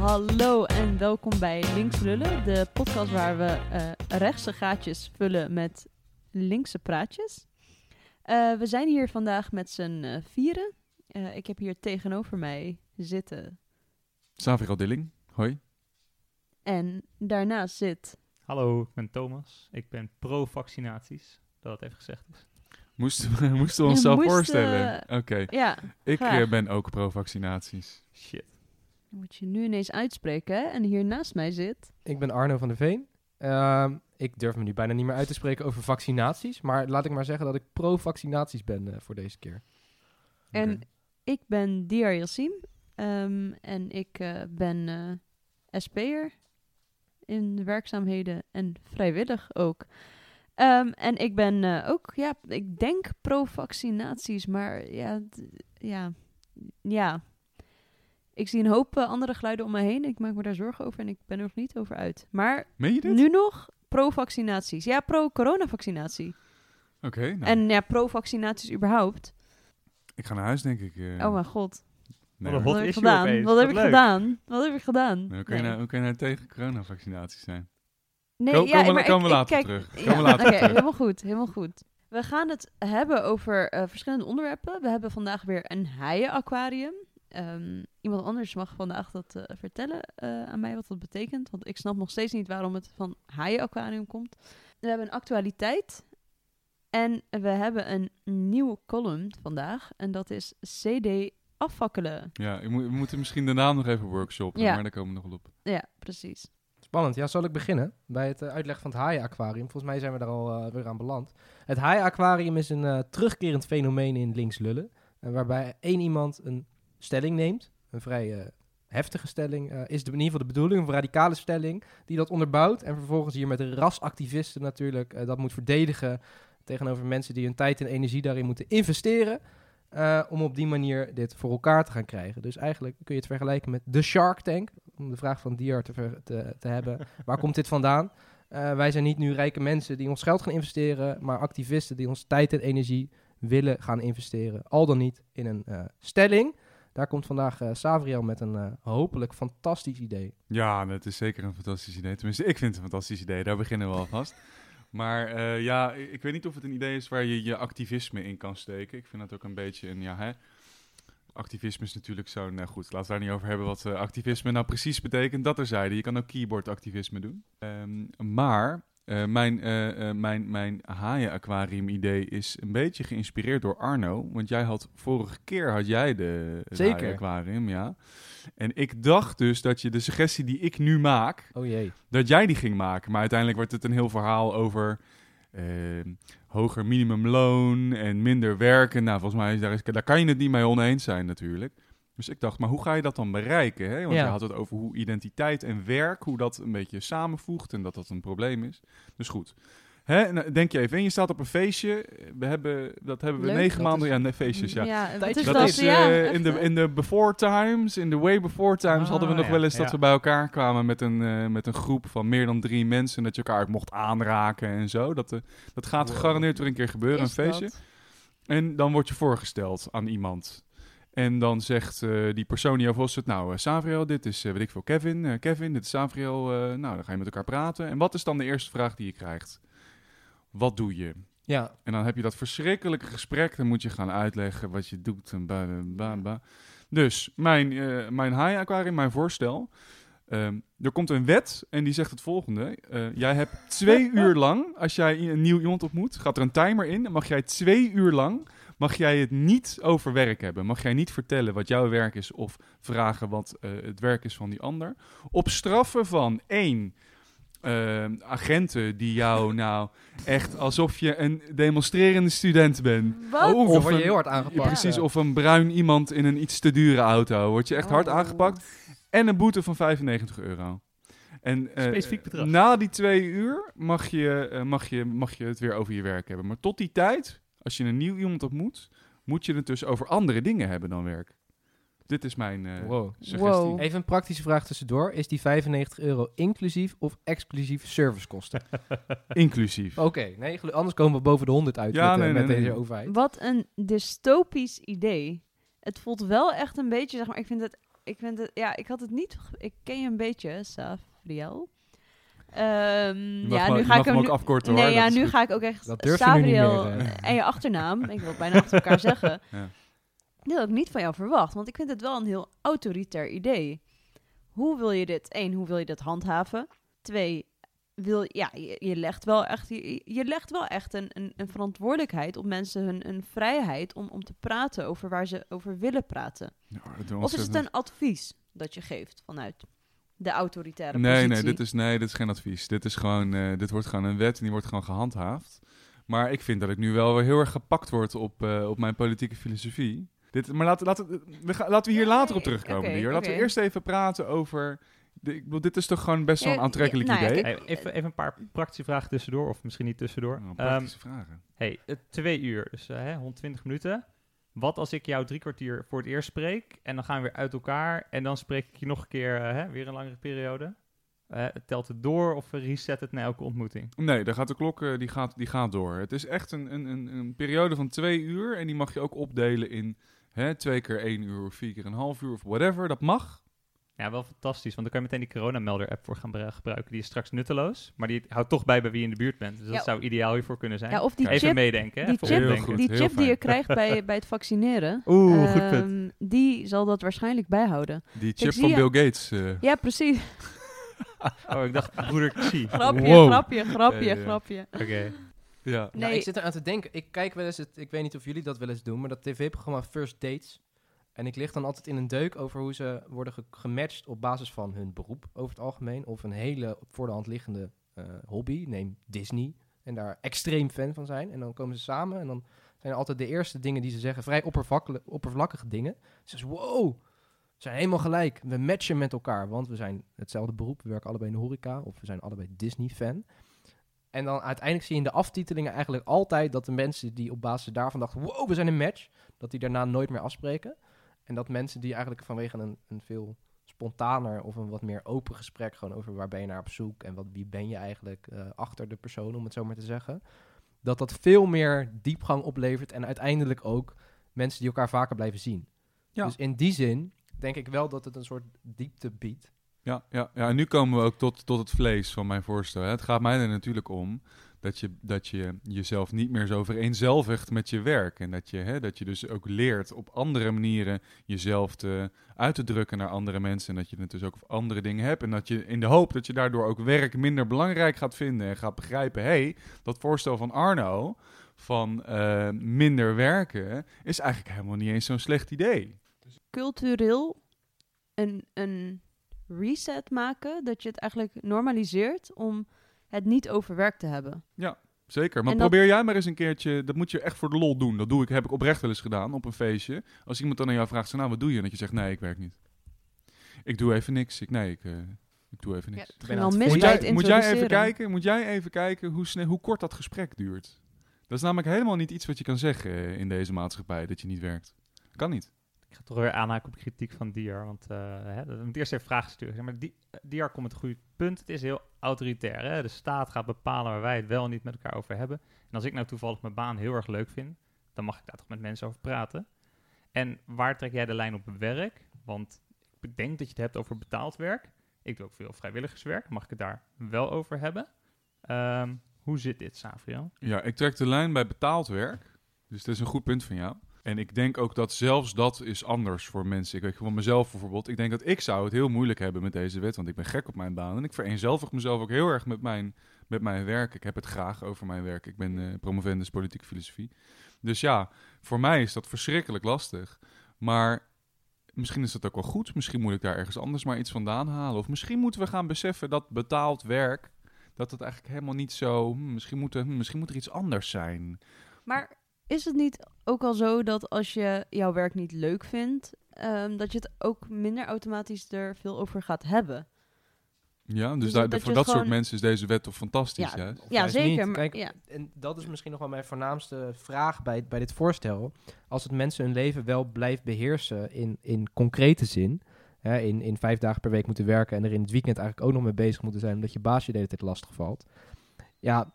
Hallo en welkom bij Links Lullen, de podcast waar we eh, rechtse gaatjes vullen met linkse praatjes. Eh, we zijn hier vandaag met z'n eh, vieren. Eh, ik heb hier tegenover mij zitten Saviro Dilling, hoi. en daarnaast zit... Hallo, ik ben Thomas. Ik ben pro-vaccinaties. Dat het even gezegd is. Moesten we, moesten we onszelf moest, voorstellen? Oké, Ja, ik graag. ben ook pro-vaccinaties. Shit. Moet je nu ineens uitspreken hè? En hier naast mij zit... Ik ben Arno van der Veen. Ehm, ik durf me nu bijna niet meer uit te spreken over vaccinaties. Maar laat ik maar zeggen dat ik pro-vaccinaties ben eh, voor deze keer. En ik ben Diar Yassim. ehm, en ik eh, ben eh SP'er in de werkzaamheden en vrijwillig ook. Ehm, en ik ben eh, ook, ja, ik denk pro-vaccinaties, maar ja, ja, ja. Ik zie een hoop eh, andere geluiden om me heen. Ik maak me daar zorgen over en ik ben er nog niet over uit. Maar Meen je dit? nu nog pro-vaccinaties. Ja, pro-coronavaccinatie. Oké, nou, En ja, pro-vaccinaties überhaupt. ik ga naar huis denk ik. eh. Oh mijn god. Nee, Wat heb ik gedaan? Wat heb Wat ik leuk. gedaan? Wat heb ik gedaan? Hoe, kun je Nee. nou, hoe kun je nou tegen coronavaccinaties zijn? Nee, Ko- ja, komen we- maar komen we ik- later ik kijk- terug. Ja, Oké, helemaal goed, helemaal goed. We gaan het hebben over eh, verschillende onderwerpen. We hebben vandaag weer een haaienaquarium. Ehm iemand anders mag vandaag dat eh, vertellen eh, aan mij wat dat betekent. Want ik snap nog steeds niet waarom het van haaienaquarium komt. We hebben een actualiteit. En we hebben een nieuwe column vandaag. En dat is CD afvakkelen. Ja, we moeten misschien de naam nog even workshoppen, Ja. maar daar komen we nog wel op. Ja, precies. Spannend. Ja, zal ik beginnen bij het eh, uitleggen van het haaienaquarium? Volgens mij zijn we daar al eh, weer aan beland. Het haaienaquarium is een eh, terugkerend fenomeen in links lullen. waarbij één iemand een stelling neemt. Een vrij eh, heftige stelling eh, is de, in ieder geval de bedoeling. Een radicale stelling die dat onderbouwt. En vervolgens hier met rasactivisten natuurlijk eh, dat moet verdedigen. Tegenover mensen die hun tijd en energie daarin moeten investeren. om op die manier dit voor elkaar te gaan krijgen. Dus eigenlijk kun je het vergelijken met de Shark Tank. Om de vraag van Diar te, te, te hebben. Waar komt dit vandaan? Wij zijn niet nu rijke mensen die ons geld gaan investeren, maar activisten die ons tijd en energie willen gaan investeren. Al dan niet in een stelling. Daar komt vandaag eh Savriel met een eh, hopelijk fantastisch idee. Ja, dat is zeker een fantastisch idee. Tenminste, ik vind het een fantastisch idee. Daar beginnen we alvast. Maar eh, ja, ik weet niet of het een idee is waar je je activisme in kan steken. Ik vind dat ook een beetje een, ja hè. Activisme is natuurlijk zo'n, nou goed, laten we daar niet over hebben wat activisme nou precies betekent. Dat er zeiden, je kan ook keyboard-activisme doen. Ehm, maar eh, mijn, eh, mijn, mijn haaien-aquarium-idee is een beetje geïnspireerd door Arno. Want jij had, vorige keer had jij de haaien-aquarium, ja. En ik dacht dus dat je de suggestie die ik nu maak, Oh jee. dat jij die ging maken. Maar uiteindelijk wordt het een heel verhaal over hoger minimumloon en minder werken. Nou, volgens mij is daar, is, daar kan je het niet mee oneens zijn natuurlijk. Dus ik dacht, maar hoe ga je dat dan bereiken? Hè? Want Ja. je had het over hoe identiteit en werk, hoe dat een beetje samenvoegt en dat dat een probleem is. Dus goed. Hè? Nou, denk je even, en je staat op een feestje. We hebben, dat hebben we Leuk. negen maanden, is- ja, nee, feestjes, ja. Is Dat dat? is ja, eh, in, de, in de before times, in de way before times, hadden we Ah, nog ja, wel eens dat we bij elkaar kwamen met een, eh, met een groep van meer dan drie mensen. En dat je elkaar mocht aanraken en zo. Dat, eh, dat gaat Wow. gegarandeerd weer een keer gebeuren, Is een feestje. dat? En dan word je voorgesteld aan iemand. En dan zegt eh, die persoon die jou voorstelt, nou, Savriel, dit is, eh, weet ik veel, Kevin. Kevin, dit is Savriel. nou, dan ga je met elkaar praten. En wat is dan de eerste vraag die je krijgt? Wat doe je? Ja, En dan heb je dat verschrikkelijke gesprek. Dan moet je gaan uitleggen wat je doet. En ba, ba, ba. Dus mijn, eh mijn haai-aquarium, mijn voorstel. Ehm, er komt een wet en die zegt het volgende. Jij hebt twee uur lang, als jij een nieuw iemand ontmoet, gaat er een timer in. Dan mag jij twee uur lang, mag jij het niet over werk hebben. Mag jij niet vertellen wat jouw werk is of vragen wat eh, het werk is van die ander. Op straffen van één, ehm, agenten die jou nou echt alsof je een demonstrerende student bent. Wat? Oh, Of word je een- heel hard aangepakt. Precies, Ja. of een bruin iemand in een iets te dure auto. Word je echt hard Oh. aangepakt. En een boete van 95 euro. En eh, Specifiek bedrag. na die twee uur mag je, mag, je, mag je het weer over je werk hebben. Maar tot die tijd, als je een nieuw iemand ontmoet, moet je het dus over andere dingen hebben dan werk. Dit is mijn eh, Wow. suggestie. Wow. Even een praktische vraag tussendoor. Is die 95 euro inclusief of exclusief servicekosten? Inclusief. Oké, nee, anders komen we boven de 100 uit Ja, met, eh, nee, met nee, deze nee. overheid. Wat een dystopisch idee. Het voelt wel echt een beetje, zeg maar, ik vind het, ik vind het, ja, ik had het niet, ik ken je een beetje, Savriel. Ehm, Mag ja, nu ga ik hem ook nu, afkorten hoor. Nee, ja, dat nu ga ik ook echt Dat je meer, eh. en je achternaam, ik wil het bijna achter elkaar zeggen. Ja. Dit had ik niet van jou verwacht, want ik vind het wel een heel autoritair idee. Hoe wil je dit? Eén, hoe wil je dit handhaven? Twee, wil, ja, je, je legt wel echt, je, je legt wel echt een, een, een verantwoordelijkheid op mensen hun een vrijheid om, om te praten over waar ze over willen praten. Ja, dat Of is het een advies dat je geeft vanuit de autoritaire Nee, positie? nee dit, is, nee, dit is geen advies. Dit, is gewoon, eh, dit wordt gewoon een wet en die wordt gewoon gehandhaafd. Maar ik vind dat ik nu wel weer heel erg gepakt word op, eh, op mijn politieke filosofie. Dit, maar laten, laten, we gaan, laten we hier later op terugkomen. hier. Laten we eerst even praten over... De, ik bedoel, dit is toch gewoon best wel een aantrekkelijk ja, nou ja, idee? Hey, even, even een paar praktische vragen tussendoor, of misschien niet tussendoor. Nou, Ehm, praktische vragen. hey, eh, twee uur, dus eh, hè, 120 minuten. Wat als ik jou drie kwartier voor het eerst spreek en dan gaan we weer uit elkaar en dan spreek ik je nog een keer, eh, hè, weer een langere periode? Eh, telt het door of reset het na elke ontmoeting? Nee, daar gaat de klok eh, die gaat, die gaat door. Het is echt een, een, een, een periode van twee uur. En die mag je ook opdelen in hè, twee keer één uur of vier keer een half uur of whatever. Dat mag. Ja, wel fantastisch, want dan kan je meteen die coronamelder-app voor gaan bru- gebruiken. Die is straks nutteloos, maar die houdt toch bij bij wie je in de buurt bent. Dus dat zou ideaal hiervoor kunnen zijn. Ja, of die Even chip, meedenken, hè? die even chip, Heel opdenken. goed, die, heel chip die je krijgt bij, bij het vaccineren, Oeh, goed punt. ehm, die zal dat waarschijnlijk bijhouden. Die chip van Bill Gates. eh, Ja, precies. Oh, ik dacht broeder Xi. Oké. Grapje, Wow. grapje, grapje, Ja, ja, ja. grapje. ja. Nee. Nou, ik zit eraan te denken. Ik kijk wel eens het. Ik weet niet of jullie dat wel eens doen, maar dat tv-programma First Dates. En ik lig dan altijd in een deuk over hoe ze worden ge- gematcht op basis van hun beroep over het algemeen. Of een hele voor de hand liggende eh, hobby, neem Disney. En daar extreem fan van zijn. En dan komen ze samen en dan zijn altijd de eerste dingen die ze zeggen vrij oppervlakkige, oppervlakkige dingen. Ze zeggen, wow, we zijn helemaal gelijk. We matchen met elkaar, want we zijn hetzelfde beroep. We werken allebei in de horeca of we zijn allebei Disney-fan. En dan uiteindelijk zie je in de aftitelingen eigenlijk altijd dat de mensen die op basis daarvan dachten, wow, we zijn een match, dat die daarna nooit meer afspreken. En dat mensen die eigenlijk vanwege een, een veel spontaner of een wat meer open gesprek, gewoon over waar ben je naar op zoek en wat, wie ben je eigenlijk eh, achter de persoon, om het zo maar te zeggen, dat dat veel meer diepgang oplevert en uiteindelijk ook mensen die elkaar vaker blijven zien. Ja. Dus in die zin denk ik wel dat het een soort diepte biedt. Ja, ja, ja, en nu komen we ook tot, tot het vlees van mijn voorstel. Hè. Het gaat mij er natuurlijk om dat je, dat je jezelf niet meer zo vereenzelvigt met je werk. En dat je, hè, dat je dus ook leert op andere manieren jezelf te, uit te drukken naar andere mensen. En dat je het dus ook andere dingen hebt. En dat je in de hoop dat je daardoor ook werk minder belangrijk gaat vinden. En gaat begrijpen, hé, hey, dat voorstel van Arno van eh, minder werken is eigenlijk helemaal niet eens zo'n slecht idee. Cultureel een, een reset maken, dat je het eigenlijk normaliseert om het niet overwerkt te hebben. Zeker, maar En dat- probeer jij maar eens een keertje, dat moet je echt voor de lol doen. Dat doe ik, heb ik oprecht wel eens gedaan op een feestje. Als iemand dan aan jou vraagt, zo, nou wat doe je? En dat je zegt, nee, ik werk niet. Ik doe even niks. Ik, nee, ik, eh, ik doe even Ja, niks. ben al het mis moet, jij, het moet jij even kijken, moet jij even kijken hoe, snel, hoe kort dat gesprek duurt. Dat is namelijk helemaal niet iets wat je kan zeggen eh, in deze maatschappij, dat je niet werkt. Kan niet. Ik ga toch weer aanhaken op kritiek van Diar. Want eh, hè, we moeten eerst even vragen sturen. Maar Di- Diar komt met een goed punt. Het is heel autoritair. Hè? De staat gaat bepalen waar wij het wel en niet met elkaar over hebben. En als ik nou toevallig mijn baan heel erg leuk vind, dan mag ik daar toch met mensen over praten. En waar trek jij de lijn op werk? Want ik denk dat je het hebt over betaald werk. Ik doe ook veel vrijwilligerswerk. Mag ik het daar wel over hebben? Ehm, hoe zit dit, Savriel? Ja, ik trek de lijn bij betaald werk. Dus dat is een goed punt van jou. En ik denk ook dat zelfs dat is anders voor mensen. Ik weet van mezelf bijvoorbeeld. Ik denk dat ik zou het heel moeilijk hebben met deze wet. Want ik ben gek op mijn baan. En ik vereenzelvig mezelf ook heel erg met mijn, met mijn werk. Ik heb het graag over mijn werk. Ik ben eh promovendus politieke filosofie. Dus ja, voor mij is dat verschrikkelijk lastig. Maar misschien is dat ook wel goed. Misschien moet ik daar ergens anders maar iets vandaan halen. Of misschien moeten we gaan beseffen dat betaald werk... dat het eigenlijk helemaal niet zo... hm, misschien, moet er, hm, misschien moet er iets anders zijn. Maar is het niet ook al zo dat als je jouw werk niet leuk vindt, ehm, dat je het ook minder automatisch er veel over gaat hebben? Ja, dus, Dus daar, dat je voor dat soort mensen is deze wet toch fantastisch, Ja, Ja, zeker. maar- Kijk, ja. En dat is misschien nog wel mijn voornaamste vraag bij, bij dit voorstel. Als het mensen hun leven wel blijft beheersen in, in concrete zin. Hè, in, in vijf dagen per week moeten werken en er in het weekend eigenlijk ook nog mee bezig moeten zijn. Omdat je baas je de hele tijd lastig valt. Ja,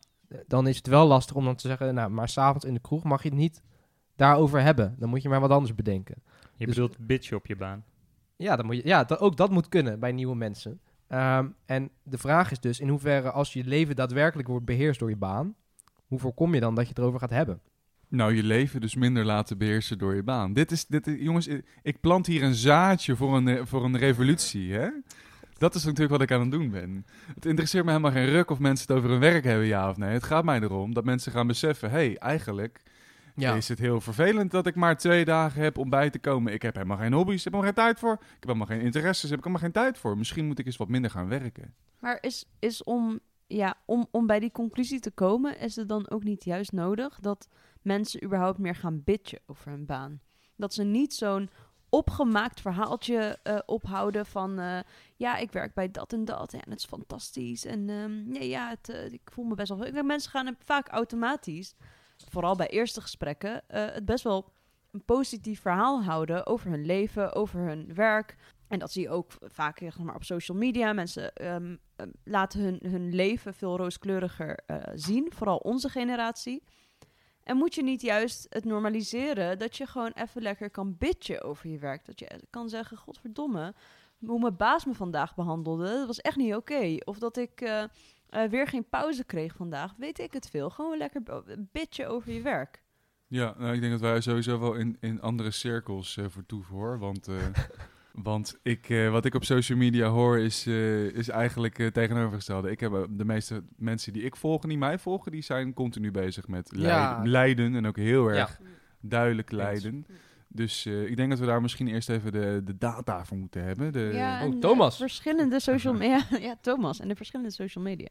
dan is het wel lastig om dan te zeggen. Nou, maar s'avonds in de kroeg mag je het niet daarover hebben. Dan moet je maar wat anders bedenken. Je Dus- bedoelt bitch op je baan. Ja, dat moet je, ja dat, ook dat moet kunnen bij nieuwe mensen. Ehm, en de vraag is dus in hoeverre als je leven daadwerkelijk wordt beheerst door je baan, hoe voorkom je dan dat je het erover gaat hebben? Nou, je leven dus minder laten beheersen door je baan. Dit is, dit is- jongens, ik plant hier een zaadje voor een, voor een revolutie, hè? Dat is natuurlijk wat ik aan het doen ben. Het interesseert me helemaal geen ruk of mensen het over hun werk hebben, ja of nee. Het gaat mij erom dat mensen gaan beseffen, hé, hey, eigenlijk is het heel vervelend dat ik maar twee dagen heb om bij te komen. Ik heb helemaal geen hobby's, ik heb helemaal geen tijd voor. Ik heb helemaal geen interesses, heb ik helemaal geen tijd voor. Misschien moet ik eens wat minder gaan werken. Maar is, is om, ja, om, om bij die conclusie te komen, is het dan ook niet juist nodig dat mensen überhaupt meer gaan bitchen over hun baan? Dat ze niet zo'n opgemaakt verhaaltje eh, ophouden van... eh, ja, ik werk bij dat en dat en het is fantastisch. En ehm, nee, ja, het, eh, ik voel me best wel... Denk, mensen gaan vaak automatisch, vooral bij eerste gesprekken... het best wel een positief verhaal houden over hun leven, over hun werk... En dat zie je ook vaak zeg maar, op social media. Mensen ehm, ehm, laten hun, hun leven veel rooskleuriger zien, vooral onze generatie. En moet je niet juist het normaliseren dat je gewoon even lekker kan bitchen over je werk. Dat je kan zeggen, godverdomme, hoe mijn baas me vandaag behandelde, dat was echt niet oké. Of dat ik eh, eh, weer geen pauze kreeg vandaag, weet ik het veel. Gewoon lekker bitchen over je werk. Ja, nou, ik denk dat wij sowieso wel in, in andere cirkels eh vertoeven hoor. Want, want ik, eh, wat ik op social media hoor is, eh, is eigenlijk eh, tegenovergestelde. Ik heb de meeste mensen die ik volg en die mij volgen, die zijn continu bezig met Ja. lijden, en ook heel Ja. erg duidelijk lijden. Dus eh, ik denk dat we daar misschien eerst even de, de data voor moeten hebben. De, ja, oh, en, Thomas. verschillende social media. ja, Thomas. En de verschillende social media.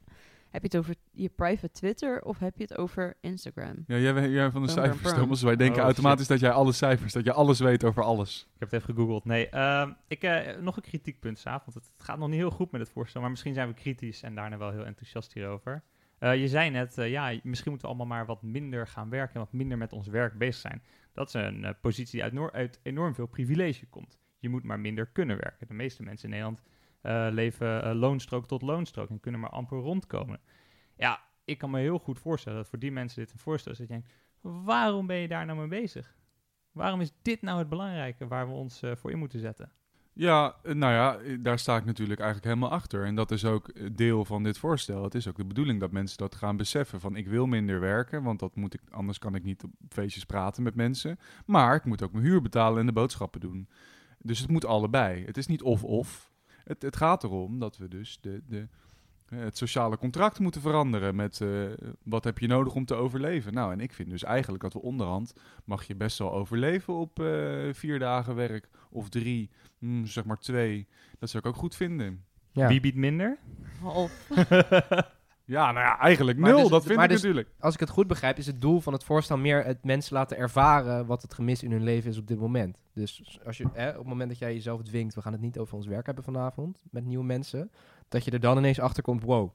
Heb je het over je private Twitter of heb je het over Instagram? Ja, jij, bent- jij bent van de cijfers. Thomas. Wij denken Oh, automatisch dat jij alle cijfers, dat je alles weet over alles. Ik heb het even gegoogeld. Nee, ehm, ik, eh, nog een kritiekpunt, Saaf. Want het, het gaat nog niet heel goed met het voorstel. Maar misschien zijn we kritisch en daarna wel heel enthousiast hierover. Eh, je zei net, eh, ja, misschien moeten we allemaal maar wat minder gaan werken. En wat minder met ons werk bezig zijn. Dat is een eh, positie die uit, uit enorm veel privilege komt. Je moet maar minder kunnen werken. De meeste mensen in Nederland eh, leven eh, loonstrook tot loonstrook. En kunnen maar amper rondkomen. Ja, ik kan me heel goed voorstellen dat voor die mensen dit een voorstel is. Dat je denkt, waarom ben je daar nou mee bezig? Waarom is dit nou het belangrijke waar we ons eh, voor in moeten zetten? Ja, nou ja, daar sta ik natuurlijk eigenlijk helemaal achter. En dat is ook deel van dit voorstel. Het is ook de bedoeling dat mensen dat gaan beseffen. Van ik wil minder werken, want dat moet ik, anders kan ik niet op feestjes praten met mensen. Maar ik moet ook mijn huur betalen en de boodschappen doen. Dus het moet allebei. Het is niet of-of. Het, het gaat erom dat we dus de, de, eh, het sociale contract moeten veranderen met eh, wat heb je nodig om te overleven. Nou, en ik vind dus eigenlijk dat we onderhand mag je best wel overleven op eh, vier dagen werk of drie, mm, zeg maar twee. Dat zou ik ook goed vinden. Ja. Wie biedt minder? Half. Ja, nou ja, eigenlijk nul. dus- dat vind ik dus- natuurlijk. Als ik het goed begrijp, is het doel van het voorstel meer het mensen laten ervaren wat het gemis in hun leven is op dit moment. Dus als je, hè, op het moment dat jij jezelf dwingt, we gaan het niet over ons werk hebben vanavond met nieuwe mensen, dat je er dan ineens achter komt, wow,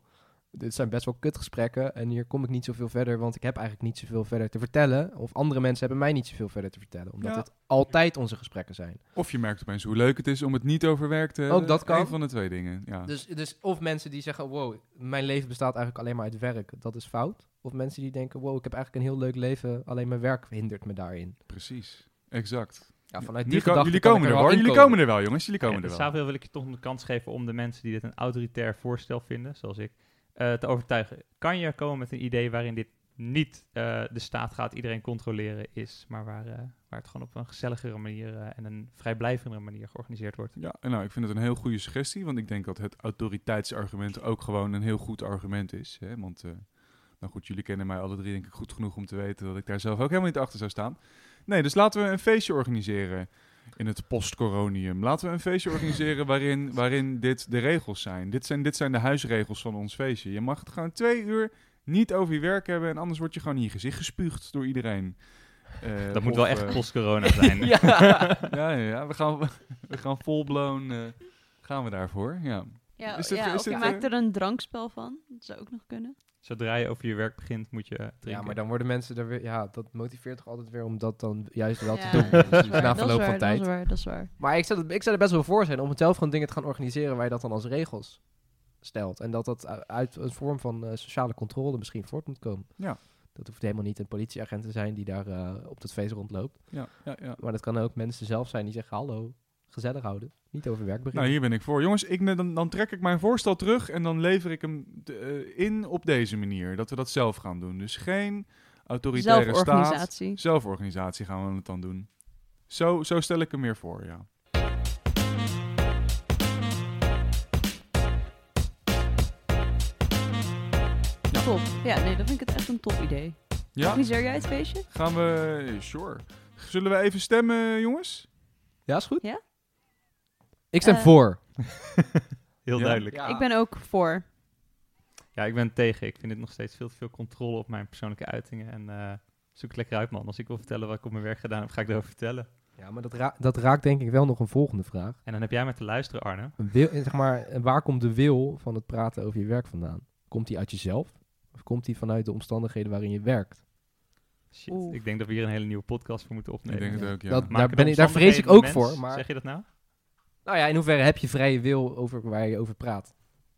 dit zijn best wel kutgesprekken en hier kom ik niet zoveel verder, want ik heb eigenlijk niet zoveel verder te vertellen. Of andere mensen hebben mij niet zoveel verder te vertellen, omdat Ja. het altijd onze gesprekken zijn. Of je merkt opeens hoe leuk het is om het niet over werk te hebben. Ook dat kan. Een van de twee dingen, ja. Dus, dus of mensen die zeggen, wow, mijn leven bestaat eigenlijk alleen maar uit werk, dat is fout. Of mensen die denken, wow, ik heb eigenlijk een heel leuk leven, alleen mijn werk hindert me daarin. Precies, exact. Ja, vanuit Nu die ko- gedachte jullie komen er hoor. Jullie komen er wel, jongens. Jullie komen Ja, er wel. Samuel wil ik je toch een kans geven om de mensen die dit een autoritair voorstel vinden, zoals ik, eh, te overtuigen. Kan je komen met een idee waarin dit niet eh, de staat gaat iedereen controleren is, maar waar, eh, waar het gewoon op een gezelligere manier en een vrijblijvendere manier georganiseerd wordt? Ja, nou, ik vind het een heel goede suggestie, want ik denk dat het autoriteitsargument ook gewoon een heel goed argument is. Hè? Want, nou goed, jullie kennen mij alle drie denk ik goed genoeg om te weten dat ik daar zelf ook helemaal niet achter zou staan. Nee, dus laten we een feestje organiseren in het postcoronium. Laten we een feestje organiseren waarin, waarin dit de regels zijn. Dit, zijn. dit zijn de huisregels van ons feestje. Je mag het gewoon twee uur niet over je werk hebben en anders word je gewoon in je gezicht gespuugd door iedereen. Eh, Dat moet of, wel echt eh, post-corona zijn. ja. ja, ja, ja. We gaan, we gaan full-blown, eh, gaan we daarvoor, ja. Ja, Is dit- ja is of je maakt er een drankspel van. Dat zou ook nog kunnen. Zodra je over je werk begint, moet je drinken. ja, maar dan worden mensen er weer... Ja, dat motiveert toch altijd weer om dat dan juist wel Ja, te doen. Dus waar, na dat is verloop waar, van tijd. Dat is waar, dat is waar. Maar ik zou, het, ik zou er best wel voor zijn om het zelf gewoon dingen te gaan organiseren waar je dat dan als regels stelt. En dat dat uit een vorm van eh, sociale controle misschien voort moet komen. Ja. Dat hoeft helemaal niet een politieagent te zijn die daar eh, op dat feest rondloopt. Ja, ja, ja. Maar dat kan ook mensen zelf zijn die zeggen, hallo, gezellig houden. Niet over werk beginnen. Nou, hier ben ik voor. Jongens, ik, dan, dan trek ik mijn voorstel terug en dan lever ik hem de- eh, in op deze manier. Dat we dat zelf gaan doen. Dus geen autoritaire staat. Zelforganisatie. Zelforganisatie gaan we het dan doen. Zo, zo stel ik hem meer voor, ja. Top. Ja, nee, dan vind ik het echt een top idee. Ja, Organiseer jij het feestje? gaan we... Sure. Zullen we even stemmen, jongens? Ja, is goed. Ja? Ik stem Eh, voor. Heel Ja. duidelijk. Ja. Ik ben ook voor. Ja, ik ben tegen. Ik vind dit nog steeds veel te veel controle op mijn persoonlijke uitingen. En eh, zoek het lekker uit, man. Als ik wil vertellen wat ik op mijn werk gedaan heb, ga ik erover vertellen. Ja, maar dat, ra- dat raakt denk ik wel nog een volgende vraag. En dan heb jij maar te luisteren, Arne. Een wil, zeg maar, waar komt de wil van het praten over je werk vandaan? Komt die uit jezelf? Of komt die vanuit de omstandigheden waarin je werkt? Shit, Oeh. ik denk dat we hier een hele nieuwe podcast voor moeten Ik opnemen. denk het ook, ja. Dat- Maken daar de ben ik- daar vrees ik omstandigheden ook mens? voor, maar- Zeg je dat nou? Nou ja, in hoeverre heb je vrije wil over waar je over praat?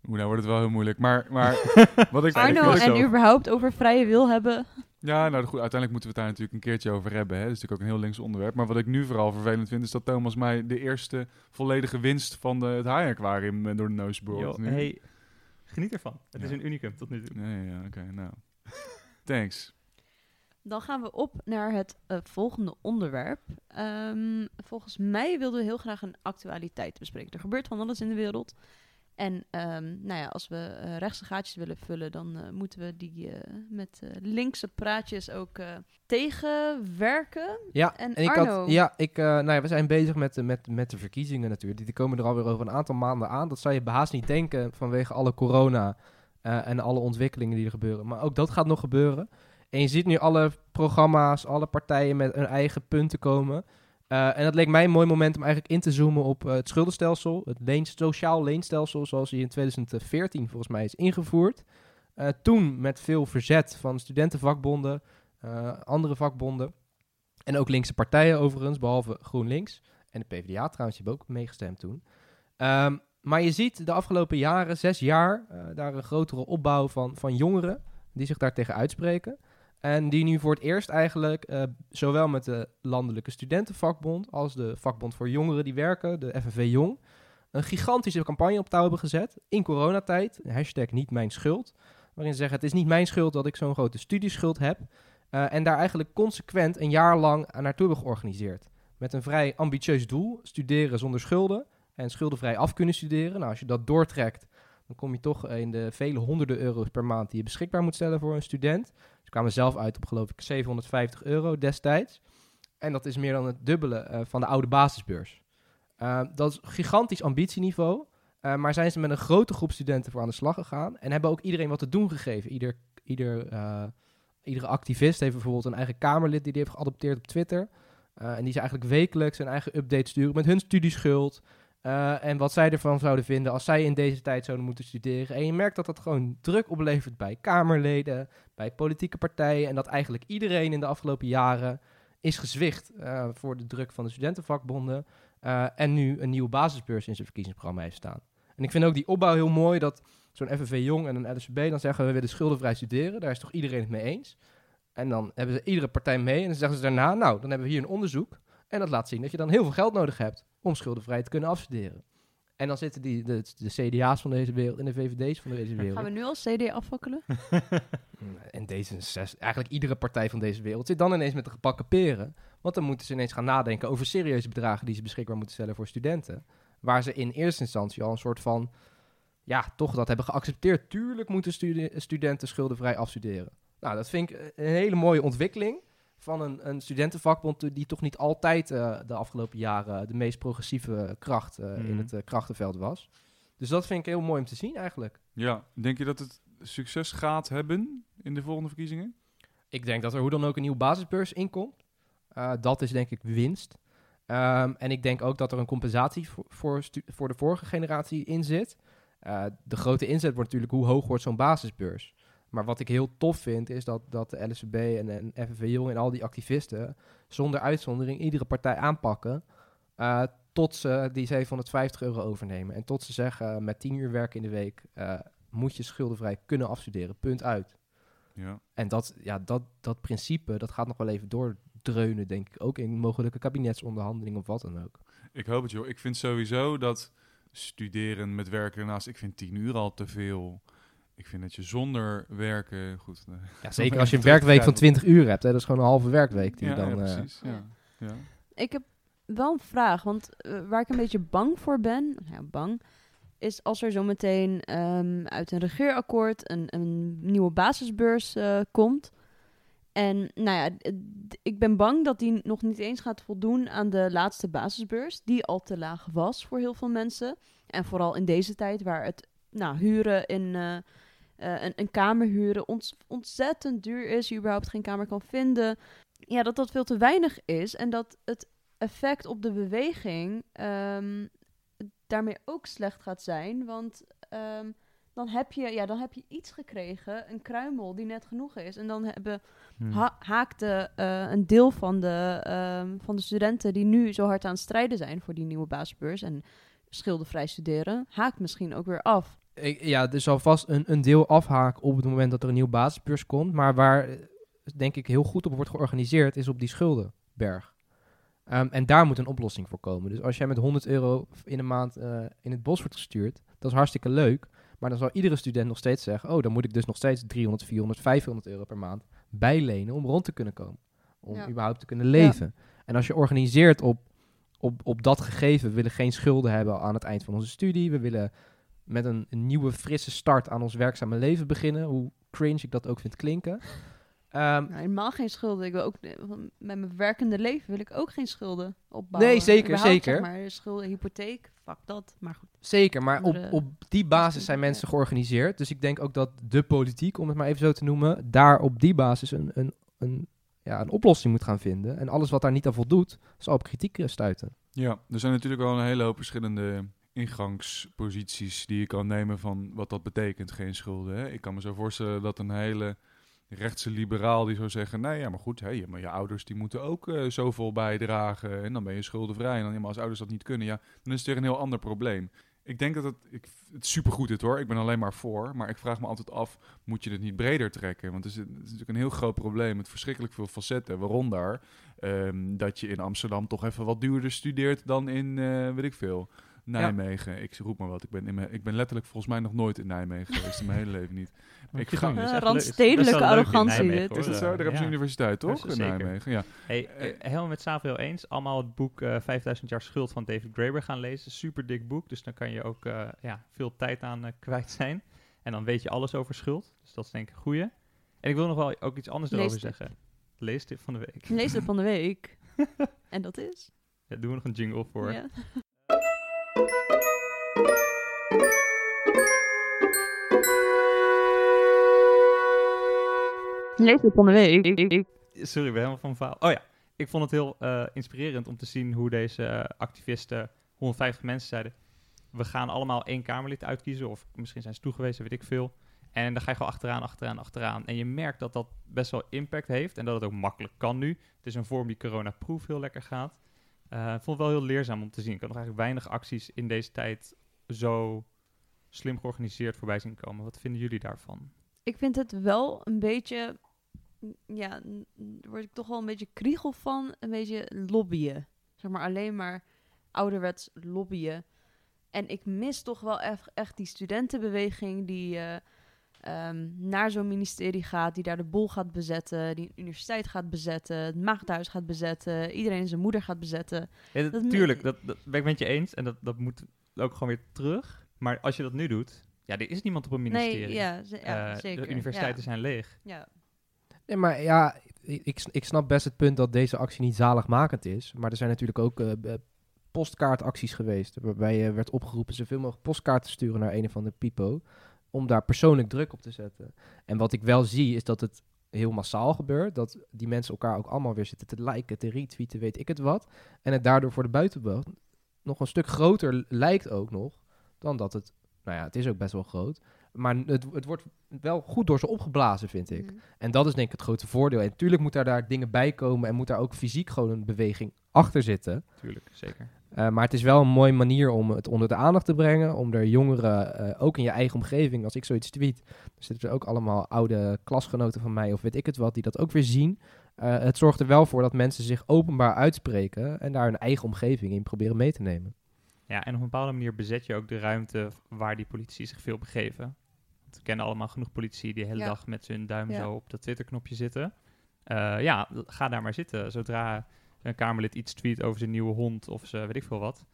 Oeh, nou wordt het wel heel moeilijk. Maar, maar wat ik... Arno en überhaupt over vrije wil hebben. Ja, nou goed, uiteindelijk moeten we het daar natuurlijk een keertje over hebben. Hè. Dat is natuurlijk ook een heel links onderwerp. Maar wat ik nu vooral vervelend vind, is dat Thomas mij de eerste volledige winst van de, het haai-aquarium eh, door de neus boort. Hey, geniet ervan. Het is een unicum tot nu toe. Nee, ja, oké, nou. Thanks. Dan gaan we op naar het eh, volgende onderwerp. Ehm, volgens mij wilden we heel graag een actualiteit bespreken. Er gebeurt van alles in de wereld. En ehm, nou ja, als we eh, rechtse gaatjes willen vullen, dan eh, moeten we die met linkse praatjes ook tegenwerken. Ja, En ik Arno? had, ja, ik, nou ja, we zijn bezig met, de- met, met de verkiezingen natuurlijk. Die komen er alweer over een aantal maanden aan. Dat zou je behaast niet denken vanwege alle corona en alle ontwikkelingen die er gebeuren. Maar ook dat gaat nog gebeuren. En je ziet nu alle programma's, alle partijen met hun eigen punten komen. Eh, en dat leek mij een mooi moment om eigenlijk in te zoomen op eh, het schuldenstelsel. Het leen, sociaal leenstelsel zoals die in 2014 volgens mij is ingevoerd. Eh, toen met veel verzet van studentenvakbonden, andere vakbonden. En ook linkse partijen overigens, behalve GroenLinks. En de PvdA trouwens, die hebben ook meegestemd toen. Ehm, maar je ziet de afgelopen jaren, zes jaar, daar een grotere opbouw van, van jongeren die zich daartegen uitspreken. En die nu voor het eerst eigenlijk, eh, zowel met de Landelijke Studentenvakbond als de Vakbond voor Jongeren die werken, de FNV Jong, een gigantische campagne op touw hebben gezet in coronatijd. Hashtag niet mijn schuld. Waarin ze zeggen, het is niet mijn schuld dat ik zo'n grote studieschuld heb. Eh, en daar eigenlijk consequent een jaar lang naartoe hebben georganiseerd. Met een vrij ambitieus doel: studeren zonder schulden en schuldenvrij af kunnen studeren. Nou, als je dat doortrekt, dan kom je toch in de vele honderden euro's per maand die je beschikbaar moet stellen voor een student. Kwamen zelf uit op geloof ik 750 euro destijds. En dat is meer dan het dubbele eh, van de oude basisbeurs. Eh, dat is gigantisch ambitieniveau. Eh, maar zijn ze met een grote groep studenten voor aan de slag gegaan. En hebben ook iedereen wat te doen gegeven. Ieder, ieder, iedere activist heeft bijvoorbeeld een eigen Kamerlid die die heeft geadopteerd op Twitter. En die ze eigenlijk wekelijks een eigen update sturen met hun studieschuld. Eh, en wat zij ervan zouden vinden als zij in deze tijd zouden moeten studeren. En je merkt dat dat gewoon druk oplevert bij Kamerleden, bij politieke partijen. En dat eigenlijk iedereen in de afgelopen jaren is gezwicht eh, voor de druk van de studentenvakbonden. eh, en nu een nieuwe basisbeurs in zijn verkiezingsprogramma heeft staan. En ik vind ook die opbouw heel mooi dat zo'n FNV Jong en een LSVB dan zeggen we willen schuldenvrij studeren. Daar is toch iedereen het mee eens. En dan hebben ze iedere partij mee en dan zeggen ze daarna, nou, dan hebben we hier een onderzoek. En dat laat zien dat je dan heel veel geld nodig hebt om schuldenvrij te kunnen afstuderen. En dan zitten die, de, de CDA's van deze wereld en de VVD's van deze wereld. Gaan we nu al CD afvakkelen? En D66, eigenlijk iedere partij van deze wereld zit dan ineens met de gebakken peren. Want dan moeten ze ineens gaan nadenken over serieuze bedragen die ze beschikbaar moeten stellen voor studenten. Waar ze in eerste instantie al een soort van, ja, toch dat hebben geaccepteerd. Tuurlijk moeten studenten schuldenvrij afstuderen. Nou, dat vind ik een hele mooie ontwikkeling van een, een studentenvakbond die toch niet altijd eh, de afgelopen jaren de meest progressieve kracht eh, in Mhm. het eh, krachtenveld was. Dus dat vind ik heel mooi om te zien eigenlijk. Ja, denk je dat het succes gaat hebben in de volgende verkiezingen? Ik denk dat er hoe dan ook een nieuwe basisbeurs inkomt. Eh, dat is denk ik winst. Ehm, en ik denk ook dat er een compensatie voor, voor, voor de vorige generatie in zit. Eh, de grote inzet wordt natuurlijk hoe hoog wordt zo'n basisbeurs. Maar wat ik heel tof vind is dat, dat de LSVB en, en FNV Jong en al die activisten zonder uitzondering iedere partij aanpakken. eh, tot ze die 750 euro overnemen. En tot ze zeggen met 10 uur werk in de week eh, moet je schuldenvrij kunnen afstuderen. Punt uit. Ja. En dat, ja, dat, dat principe, dat gaat nog wel even doordreunen, denk ik. Ook in mogelijke kabinetsonderhandelingen of wat dan ook. Ik hoop het, joh. Ik vind sowieso dat studeren met werken ernaast... Ik vind tien uur al te veel. Ik vind dat je zonder werken... Goed, eh, Ja, zeker als je een werkweek van terugkijken. 20 uur hebt. Hè, dat is gewoon een halve werkweek die ja, je dan... ja, eh, precies. Ja. Ja. Ik heb wel een vraag, want eh, waar ik een beetje bang voor ben, ja, bang, is als er zometeen ehm uit een regeerakkoord een, een nieuwe basisbeurs eh, komt. En nou ja, ik ben bang dat die nog niet eens gaat voldoen aan de laatste basisbeurs, die al te laag was voor heel veel mensen. En vooral in deze tijd waar het nou, huren in eh, een, een kamer huren ont- ontzettend duur is, je überhaupt geen kamer kan vinden. Ja, dat dat veel te weinig is en dat het effect op de beweging ehm, daarmee ook slecht gaat zijn. Want ehm, dan, heb je, ja, dan heb je iets gekregen, een kruimel die net genoeg is. En dan hebben Hmm. ha haakte eh, een deel van de, ehm, van de studenten die nu zo hard aan het strijden zijn voor die nieuwe basisbeurs en schildervrij studeren, haakt misschien ook weer af. Ik- ja, er zal vast een, een deel afhaken op het moment dat er een nieuw basisbeurs komt. Maar waar, eh, denk ik, heel goed op wordt georganiseerd, is op die schuldenberg. Ehm, en daar moet een oplossing voor komen. Dus als jij met 100 euro in een maand eh, in het bos wordt gestuurd, dat is hartstikke leuk. Maar dan zal iedere student nog steeds zeggen, oh, dan moet ik dus nog steeds 300, 400, 500 euro per maand bijlenen om rond te kunnen komen. Om Ja. überhaupt te kunnen leven. En als je organiseert op, op, op dat gegeven, we willen geen schulden hebben aan het eind van onze studie. We willen met een, een nieuwe, frisse start aan ons werkzame leven beginnen. Hoe cringe ik dat ook vind klinken. Ehm, Nou, helemaal geen schulden. Ik wil ook met mijn werkende leven wil ik ook geen schulden opbouwen. Nee, zeker, zeker. Zeg maar schulden, hypotheek, fuck dat. Maar goed. zeker, maar op, op die basis zijn mensen georganiseerd. Dus ik denk ook dat de politiek, om het maar even zo te noemen, daar op die basis een, een, een, ja, een oplossing moet gaan vinden. En alles wat daar niet aan voldoet, zal op kritiek eh, stuiten. Ja, er zijn natuurlijk wel een hele hoop verschillende ingangsposities die je kan nemen van wat dat betekent, geen schulden. Hè? Ik kan me zo voorstellen dat een hele rechtse liberaal die zou zeggen, nee, ja, maar goed, hè, maar je ouders die moeten ook eh, zoveel bijdragen en dan ben je schuldenvrij. En dan, ja, maar als ouders dat niet kunnen, ja, dan is het weer een heel ander probleem. Ik denk dat het, ik, het is supergoed dit hoor, ik ben alleen maar voor, maar ik vraag me altijd af, moet je het niet breder trekken? Want het is, het is natuurlijk een heel groot probleem met verschrikkelijk veel facetten, waaronder ehm, dat je in Amsterdam toch even wat duurder studeert dan in, eh, weet ik veel, Nijmegen. Ik roep maar wat, ik ben, in mijn, ik ben letterlijk volgens mij nog nooit in Nijmegen geweest, in mijn hele leven niet. Ik ga- leuk. randstedelijke arrogantie, Nijmegen, dit. Is dat zo? Daar hebben ze Ja. een universiteit, toch? In. Nijmegen, ja. Hey, Eh, eh, helemaal met Savio eens. Allemaal het boek eh 5000 jaar schuld van David Graeber gaan lezen. Super dik boek, dus dan kan je ook eh, ja, veel tijd aan kwijt zijn. En dan weet je alles over schuld. Dus dat is denk ik een goeie. En ik wil nog wel ook iets anders erover Leestip. zeggen. Leestip van de week. Lees het van de week. en dat is? Ja, doen we nog een jingle voor. Ja. Het van de week. Sorry, ben helemaal van verhaal. Oh ja, ik vond het heel eh, inspirerend om te zien hoe deze eh, activisten, 150 mensen zeiden, we gaan allemaal één Kamerlid uitkiezen, of misschien zijn ze toegewezen, weet ik veel. En dan ga je gewoon achteraan, achteraan, achteraan. En je merkt dat dat best wel impact heeft en dat het ook makkelijk kan nu. Het is een vorm die corona-proof heel lekker gaat. Ik vond het wel heel leerzaam om te zien. Ik had nog eigenlijk weinig acties in deze tijd zo slim georganiseerd voorbij zien komen. Wat vinden jullie daarvan? Ik vind het wel een beetje... Ja, n- daar word ik toch wel een beetje kriegel van. Een beetje lobbyen. Zeg maar alleen maar ouderwets lobbyen. En ik mis toch wel echt, echt die studentenbeweging die eh, ehm, naar zo'n ministerie gaat, die daar de bol gaat bezetten, die een universiteit gaat bezetten, het maagdhuis gaat bezetten, iedereen zijn moeder gaat bezetten. Ja, dat, tuurlijk, dat, dat ben ik met je eens. En dat, dat moet ook gewoon weer terug. Maar als je dat nu doet, ja, er is niemand op een ministerie. Nee, ja, ze- ja Eh, zeker. De universiteiten zijn leeg. Ja. Nee, maar ja, ik, ik, snap best het punt dat deze actie niet zaligmakend is. Maar er zijn natuurlijk ook eh, eh, postkaartacties geweest. Waarbij je werd opgeroepen zoveel mogelijk postkaarten te sturen naar een of andere pipo. Om daar persoonlijk druk op te zetten. En wat ik wel zie is dat het heel massaal gebeurt. Dat die mensen elkaar ook allemaal weer zitten te liken, te retweeten, weet ik het wat. En het daardoor voor de buitenwereld nog een stuk groter lijkt ook nog. Dan dat het, nou ja, het is ook best wel groot. Maar het, het wordt wel goed door ze opgeblazen, vind ik. Mhm. En dat is denk ik het grote voordeel. En natuurlijk moet daar, daar dingen bij komen en moet daar ook fysiek gewoon een beweging achter zitten. Tuurlijk, zeker. Eh, maar het is wel een mooie manier om het onder de aandacht te brengen. Om er jongeren, eh, ook in je eigen omgeving, als ik zoiets tweet, zitten er ook allemaal oude klasgenoten van mij of weet ik het wat, die dat ook weer zien. Eh, het zorgt er wel voor dat mensen zich openbaar uitspreken en daar hun eigen omgeving in proberen mee te nemen. Ja, en op een bepaalde manier bezet je ook de ruimte waar die politici zich veel begeven. Want we kennen allemaal genoeg politici die de hele Ja. dag met hun duim Ja. zo op dat Twitter-knopje zitten. Eh, ja, ga daar maar zitten. Zodra een Kamerlid iets tweet over zijn nieuwe hond of ze weet ik veel wat,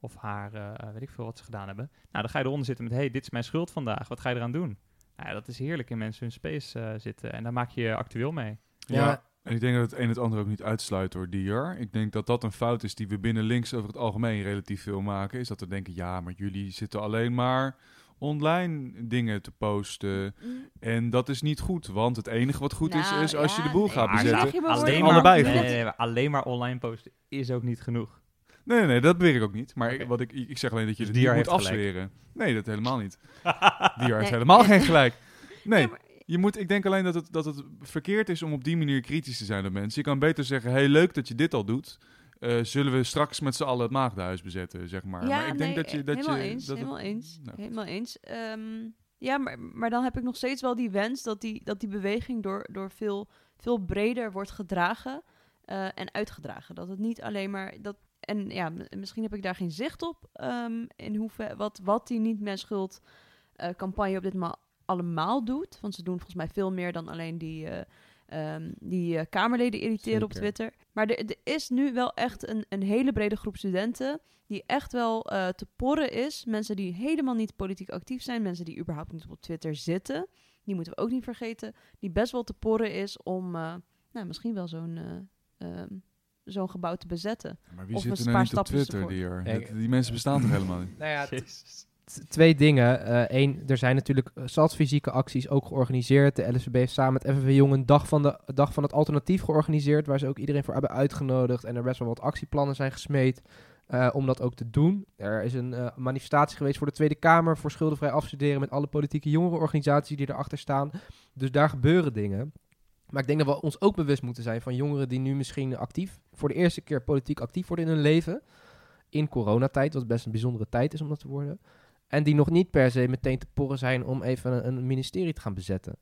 of haar eh, weet ik veel wat ze gedaan hebben. Nou, dan ga je eronder zitten met, hey, dit is mijn schuld vandaag, wat ga je eraan doen? Nou, ja, dat is heerlijk in mensen hun space eh, zitten en daar maak je je actueel mee. Ja. Ja. En ik denk dat het een het ander ook niet uitsluit door Dier. Ik denk dat dat een fout is die we binnen links over het algemeen relatief veel maken. Is dat we denken, ja, maar jullie zitten alleen maar online dingen te posten. En dat is niet goed, want het enige wat goed is, Nou, is als je ja, de boel nee, gaat bezetten. maar Alleen woorden. allebei nee, goed. nee, nee, maar alleen maar online posten is ook niet genoeg. Nee, nee, dat beweer ik ook niet. Maar ik, wat ik, ik zeg alleen dat je Dus het niet moet gelijk. afzweren. Nee, dat helemaal niet. Dier heeft helemaal geen gelijk. Nee, Ja, maar- je moet, ik denk alleen dat het, dat het verkeerd is om op die manier kritisch te zijn op mensen. Je kan beter zeggen, hey, leuk dat je dit al doet. Eh, zullen we straks met z'n allen het maagdenhuis bezetten, zeg maar. Ja, maar ik denk nee, dat je... Dat helemaal je, eens, dat het- helemaal eens, Nou. helemaal eens. Ehm, ja, maar, maar dan heb ik nog steeds wel die wens dat die, dat die beweging door, door veel, veel breder wordt gedragen eh, en uitgedragen. Dat het niet alleen maar... Dat, en ja, misschien heb ik daar geen zicht op in in hoever, wat, wat die niet mijn schuld eh, campagne op dit moment allemaal doet. Want ze doen volgens mij veel meer dan alleen die... eh, ehm, die eh, Kamerleden irriteren op. Twitter. Maar er, er is nu wel echt een, een hele brede groep studenten die echt wel eh, te porren is. Mensen die helemaal niet politiek actief zijn, mensen die überhaupt niet op Twitter zitten. Die moeten we ook niet vergeten. Die best wel te porren is om eh, nou, misschien wel zo'n eh, ehm, zo'n gebouw te bezetten. Maar wie Of zit een er nou niet op Twitter, Dat- die mensen bestaan toch helemaal niet? Nou ja, twee dingen. Eén, er zijn natuurlijk eh, zat fysieke acties ook georganiseerd. De LSVB heeft samen met FNV Jong een dag van, de, dag van het alternatief georganiseerd. Waar ze ook iedereen voor hebben uitgenodigd. En er best wel wat actieplannen zijn gesmeed. eh, om dat ook te doen. Er is een eh, manifestatie geweest voor de Tweede Kamer. Voor schuldenvrij afstuderen. Met alle politieke jongerenorganisaties die erachter staan. Dus daar gebeuren dingen. Maar ik denk dat we ons ook bewust moeten zijn van jongeren die nu misschien actief, voor de eerste keer politiek actief worden in hun leven. In coronatijd, wat best een bijzondere tijd is om dat te worden. En die nog niet per se meteen te porren zijn om even een, een ministerie te gaan bezetten.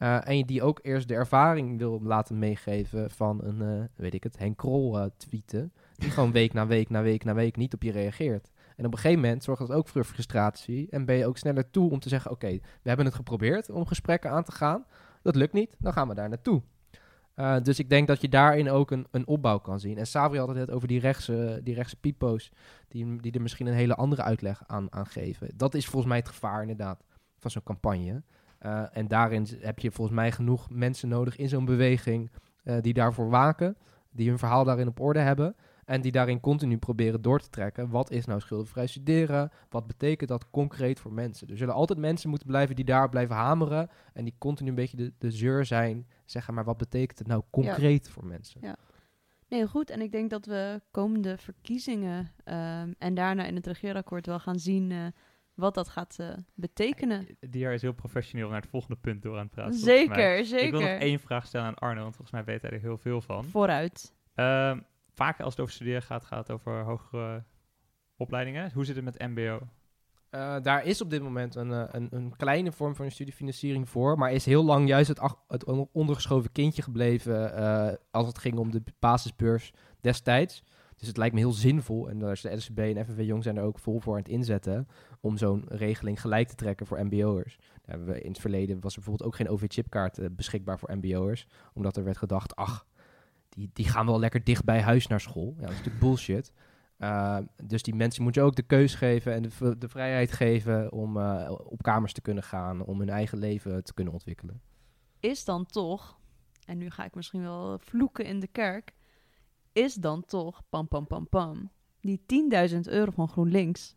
Eh, en die ook eerst de ervaring wil laten meegeven van een, eh, weet ik het, Henk Krol eh, tweeten. Die gewoon week na week na week na week niet op je reageert. En op een gegeven moment zorgt dat ook voor frustratie. En ben je ook sneller toe om te zeggen, oké, we hebben het geprobeerd om gesprekken aan te gaan. Dat lukt niet, dan gaan we daar naartoe. Eh, dus ik denk dat je daarin ook een, een opbouw kan zien. En Sabri had het net over die rechtse, die rechtse pipo's, die, die er misschien een hele andere uitleg aan, aan geven. Dat is volgens mij het gevaar inderdaad van zo'n campagne. Eh, en daarin heb je volgens mij genoeg mensen nodig in zo'n beweging eh, die daarvoor waken, die hun verhaal daarin op orde hebben. En die daarin continu proberen door te trekken. Wat is nou schuldenvrij studeren? Wat betekent dat concreet voor mensen? Er zullen altijd mensen moeten blijven die daar blijven hameren. En die continu een beetje de, de zeur zijn. Zeggen maar, wat betekent het nou concreet voor mensen? Ja. Nee, goed. En ik denk dat we komende verkiezingen ehm, en daarna in het regeerakkoord wel gaan zien eh, wat dat gaat eh, betekenen. Die jaar is heel professioneel naar het volgende punt door aan het praten. volgens mij. Zeker, Ik wil nog zeker. één vraag stellen aan Arno, want volgens mij weet hij er heel veel van. Vooruit. Ehm, vaak als het over studeren gaat, gaat over hogere opleidingen. Hoe zit het met MBO? Eh, daar is op dit moment een, eh, een, een kleine vorm van studiefinanciering voor, maar is heel lang juist het, het on- ondergeschoven kindje gebleven eh, als het ging om de basisbeurs destijds. Dus het lijkt me heel zinvol, en daar is de SCB en FNV Jong zijn er ook vol voor aan het inzetten, om zo'n regeling gelijk te trekken voor mbo'ers. We in het verleden was er bijvoorbeeld ook geen OV-chipkaart beschikbaar voor mbo'ers, omdat er werd gedacht, ach, die, die gaan wel lekker dicht bij huis naar school. Ja, dat is natuurlijk bullshit. Uh, dus die mensen moet je ook de keus geven en de, de vrijheid geven om uh, op kamers te kunnen gaan, om hun eigen leven te kunnen ontwikkelen. Is dan toch, en nu ga ik misschien wel vloeken in de kerk, is dan toch, pam pam pam pam, die 10.000 euro van GroenLinks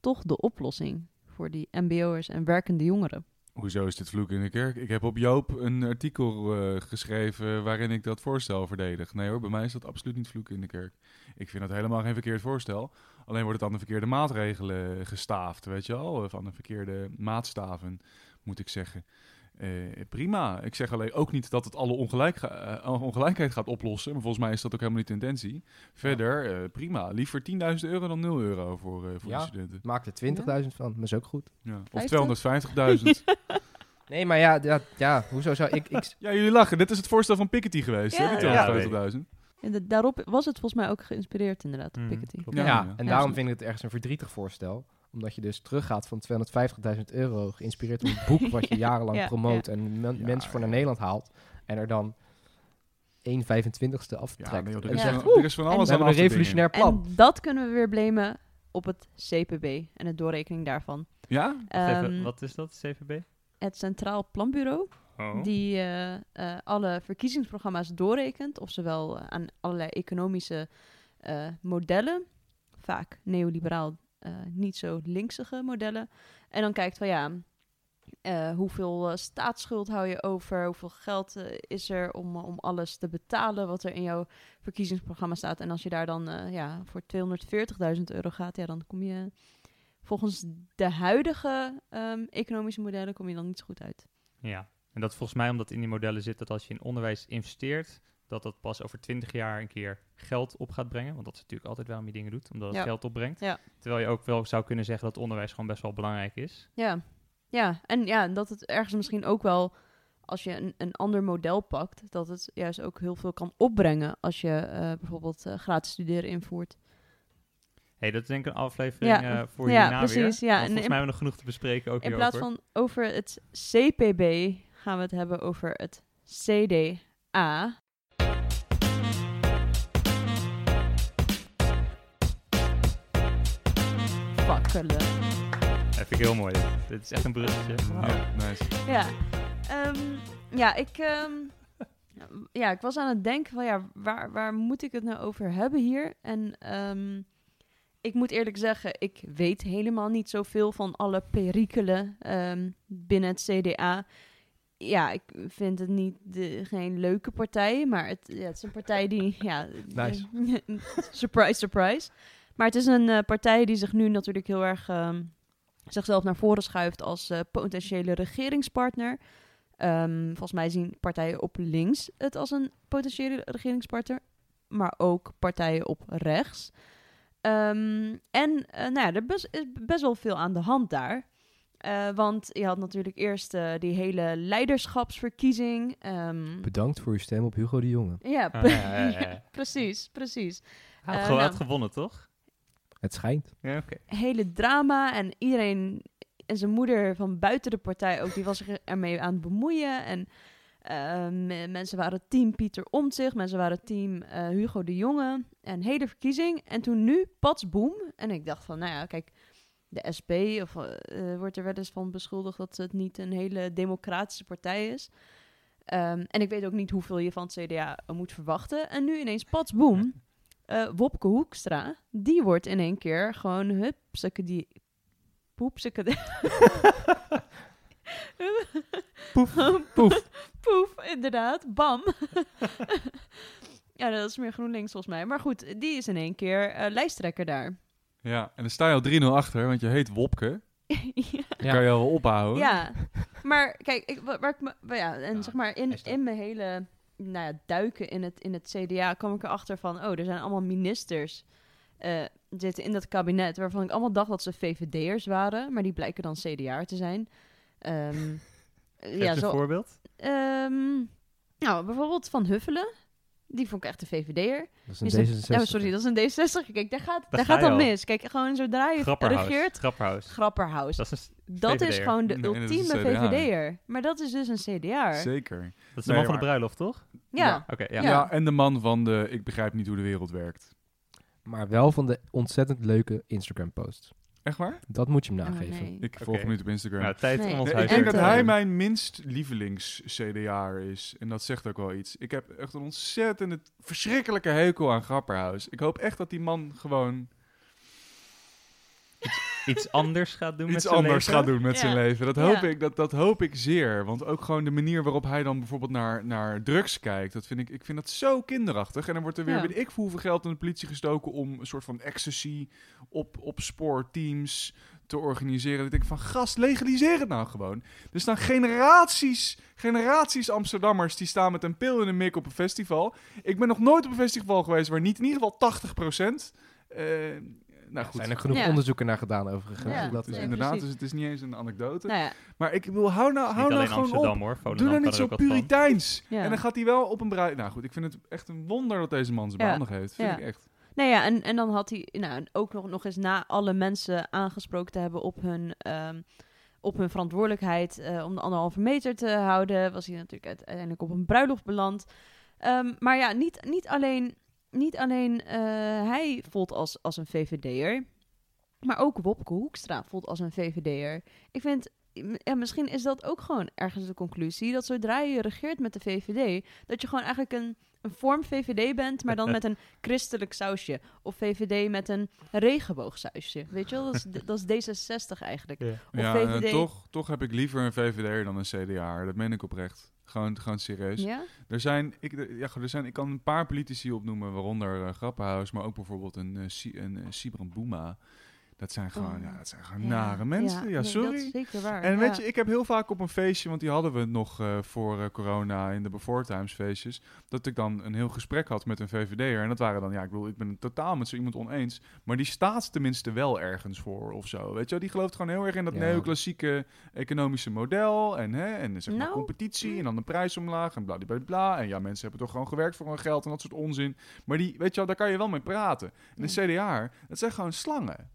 toch de oplossing voor die mbo'ers en werkende jongeren? Hoezo is dit vloek in de kerk? Ik heb op Joop een artikel uh, geschreven waarin ik dat voorstel verdedig. Nee hoor, bij mij is dat absoluut niet vloek in de kerk. Ik vind dat helemaal geen verkeerd voorstel. Alleen wordt het aan de verkeerde maatregelen gestaafd, weet je wel? Van de verkeerde maatstaven, moet ik zeggen. Eh, prima. Ik zeg alleen ook niet dat het alle ongelijk ga- eh, ongelijkheid gaat oplossen. Maar volgens mij is dat ook helemaal niet de intentie. Verder, eh, prima. Liever 10.000 euro dan 0 euro voor, eh, voor Ja. de studenten. Maak er 20.000 van, dat is ook goed. Ja. Of 50? 250.000. Nee, maar ja, ja, ja hoezo zou ik... ik ja, jullie lachen. Dit is het voorstel van Piketty geweest, Ja, hè? Die ja. 250.000. En de- daarop was het volgens mij ook geïnspireerd inderdaad, Mm, Piketty. Ja, en Ja. daarom vind ik het ergens een verdrietig voorstel. Omdat je dus teruggaat van 250.000 euro, geïnspireerd op een boek wat je jarenlang Ja, promoot en men- Ja, mensen voor naar. Nederland haalt. En er dan 1 25ste Ja, aftrekt. nee, joh, er, en is zegt, van, er is van En- alles we aan hebben een revolutionair plan. En dat kunnen we weer blamen op het CPB en het doorrekening daarvan. Ja? Even, Ehm, wat is dat, CVB? het Centraal Planbureau, Oh. die eh, eh, alle verkiezingsprogramma's doorrekent, of zowel eh, aan allerlei economische eh, modellen, vaak neoliberaal, niet zo linksige modellen. En dan kijkt van ja, eh, hoeveel eh, staatsschuld hou je over, hoeveel geld eh, is er om, om alles te betalen wat er in jouw verkiezingsprogramma staat. En als je daar dan eh, ja, voor 240.000 euro gaat, ja, dan kom je volgens de huidige ehm, economische modellen kom je dan niet zo goed uit. Ja, en dat volgens mij omdat in die modellen zit dat als je in onderwijs investeert, dat dat pas over 20 jaar een keer geld op gaat brengen. Want dat is natuurlijk altijd waarom je dingen doet, omdat het Ja. geld opbrengt. Ja. Terwijl je ook wel zou kunnen zeggen dat onderwijs gewoon best wel belangrijk is. Ja, ja. en ja, dat het ergens misschien ook wel, als je een, een ander model pakt, dat het juist ook heel veel kan opbrengen als je eh, bijvoorbeeld eh, gratis studeren invoert. hey, dat is denk ik een aflevering Ja. eh, voor Ja, hierna precies, weer. ja. En volgens in- mij hebben we nog genoeg te bespreken ook In hierover. plaats van over het CPB gaan we het hebben over het CDA. Fakkelen. Dat vind ik heel mooi. Dit, dit is echt een bruggetje. Ja, nice. Ja, Ehm, ja, ik, ehm, ja, ik was aan het denken van ja, waar, waar moet ik het nou over hebben hier? En ehm, ik moet eerlijk zeggen, ik weet helemaal niet zoveel van alle perikelen ehm, binnen het CDA. Ja, ik vind het niet de, geen leuke partij, maar het, ja, het is een partij die, ja, Nice. surprise, surprise. Maar het is een eh, partij die zich nu natuurlijk heel erg ehm, zichzelf naar voren schuift als eh, potentiële regeringspartner. Ehm, volgens mij zien partijen op links het als een potentiële regeringspartner, maar ook partijen op rechts. Ehm, en eh, nou ja, er is best wel veel aan de hand daar. Eh, want je had natuurlijk eerst eh, die hele leiderschapsverkiezing. ehm, Bedankt voor uw stem op Hugo de Jonge. ja, Ah, ja, ja, ja. precies, precies. Hij had, gewoon- nou. had gewonnen, toch? Het schijnt. Ja, oké. hele drama en iedereen en zijn moeder van buiten de partij ook, die was zich ermee aan het bemoeien. En eh, me- mensen waren team Pieter Omtzigt, mensen waren team eh, Hugo de Jonge. En hele verkiezing. En toen nu, pats boom. En ik dacht van, nou ja, kijk, de SP of, eh, wordt er wel eens van beschuldigd dat het niet een hele democratische partij is. Ehm, en ik weet ook niet hoeveel je van het CDA moet verwachten. En nu ineens, pats boom, eh, Wopke Hoekstra, die wordt in één keer gewoon hupsake die poepsake die Poef. poef poef inderdaad bam ja dat is meer GroenLinks volgens mij maar goed die is in één keer eh, lijsttrekker daar Ja, en dan sta je al 3-0 achter, want je heet Wopke. ja. Dan kan je al wel ophouden. Ja, maar kijk, ik, wa- waar ik me, ja, en Ja, zeg maar in, in mijn hele nou ja, duiken in het, in het CDA kwam ik erachter van, oh, er zijn allemaal ministers eh, zitten in dat kabinet waarvan ik allemaal dacht dat ze VVD'ers waren, maar die blijken dan CDA te zijn. Geef ja, een zo, voorbeeld. ehm, nou, bijvoorbeeld Van Huffelen. Die vond ik echt een VVD'er. Dat is een is D66. Oh, sorry, dat is een D60. Kijk, daar gaat, daar ga gaat al. mis. Kijk, gewoon zodra je Grapperhaus. regeert, Grapperhaus. grapperhaus. Dat is, Dat gewoon de Nee, ultieme. VVD'er. Maar dat is dus een CDA. Zeker. dat is de Nee, man van de bruiloft, toch? Ja. Oké, Ja. ja. Ja. en de man van de ik begrijp niet hoe de wereld werkt. Maar wel van de ontzettend leuke Instagram posts. Echt waar? Dat moet je hem Oh, nageven. nee. Ik volg hem niet op Instagram. Nou, tijd Nee. om ons Nee, ik denk En dat hij mijn minst lievelings CDA is. En dat zegt ook wel iets. Ik heb echt een ontzettende, verschrikkelijke hekel aan Grapperhaus. Ik hoop echt dat die man gewoon... iets, iets anders gaat doen met iets zijn anders leven. gaat doen met Ja. zijn leven. Dat Ja. hoop, ik, dat, dat hoop ik zeer. Want ook gewoon de manier waarop hij dan bijvoorbeeld naar, naar drugs kijkt. Dat vind ik, ik vind dat zo kinderachtig. En dan wordt er weer, Ja. weet ik hoeveel geld aan de politie gestoken om een soort van ecstasy op, op spoorteams te organiseren. Dat ik denk van, gast, legaliseer het nou gewoon. Er staan generaties, generaties Amsterdammers die staan met een pil in de mik op een festival. Ik ben nog nooit op een festival geweest waar niet in ieder geval 80 eh nou Er goed, zijn er genoeg Ja. onderzoeken naar gedaan overigens. Ja. Dat, dus Ja, inderdaad, dus het is niet eens een anekdote. Nou ja, Maar ik wil, hou nou, Niet hou nou alleen gewoon Amsterdam op. hoor. Doe nou niet zo puriteins. Ja. En dan gaat hij wel op een bruid. Nou goed, ik vind het echt een wonder dat deze man zijn Ja. baan nog heeft. Vind Ja. ik echt. Nou ja, en, en dan had hij nou, ook nog, nog eens na alle mensen aangesproken te hebben op hun, ehm, op hun verantwoordelijkheid eh, om de anderhalve meter te houden, was hij natuurlijk uiteindelijk op een bruiloft beland. Ehm, maar ja, niet, niet alleen, niet alleen eh, hij voelt als, als een VVD'er, maar ook Wopke Hoekstra voelt als een VVD'er. Ik vind, ja, misschien is dat ook gewoon ergens de conclusie, dat zodra je regeert met de VVD, dat je gewoon eigenlijk een, een vorm VVD bent, maar dan met een christelijk sausje. Of VVD met een regenboogsausje. Weet je wel, dat is, dat is D66 eigenlijk. Ja. Of ja, en VVD. toch, toch heb ik liever een VVD'er dan een CDA. Dat meen ik oprecht. Gewoon, gewoon serieus. Ja? Er zijn, ik, ja, er zijn, ik kan een paar politici opnoemen, waaronder uh, Grappenhuis, maar ook bijvoorbeeld een, uh, Si- een uh, Sibran Boema. Dat zijn gewoon, Oh. ja, dat zijn gewoon Ja, nare mensen. Ja, sorry. dat is zeker waar. En ja. weet je, ik heb heel vaak op een feestje, want die hadden we nog eh, voor eh, corona in de Before Times feestjes, dat ik dan een heel gesprek had met een VVD'er. En dat waren dan, ja, ik bedoel, ik ben het totaal met zo iemand oneens, maar die staat tenminste wel ergens voor of zo. Weet je wel, die gelooft gewoon heel erg in dat Ja. neoclassieke economische model en, hè, en zeg maar Nou, competitie en dan de prijs omlaag en bla En ja, mensen hebben toch gewoon gewerkt voor hun geld en dat soort onzin. Maar die, weet je wel, daar kan je wel mee praten. En de CDA, dat zijn gewoon slangen.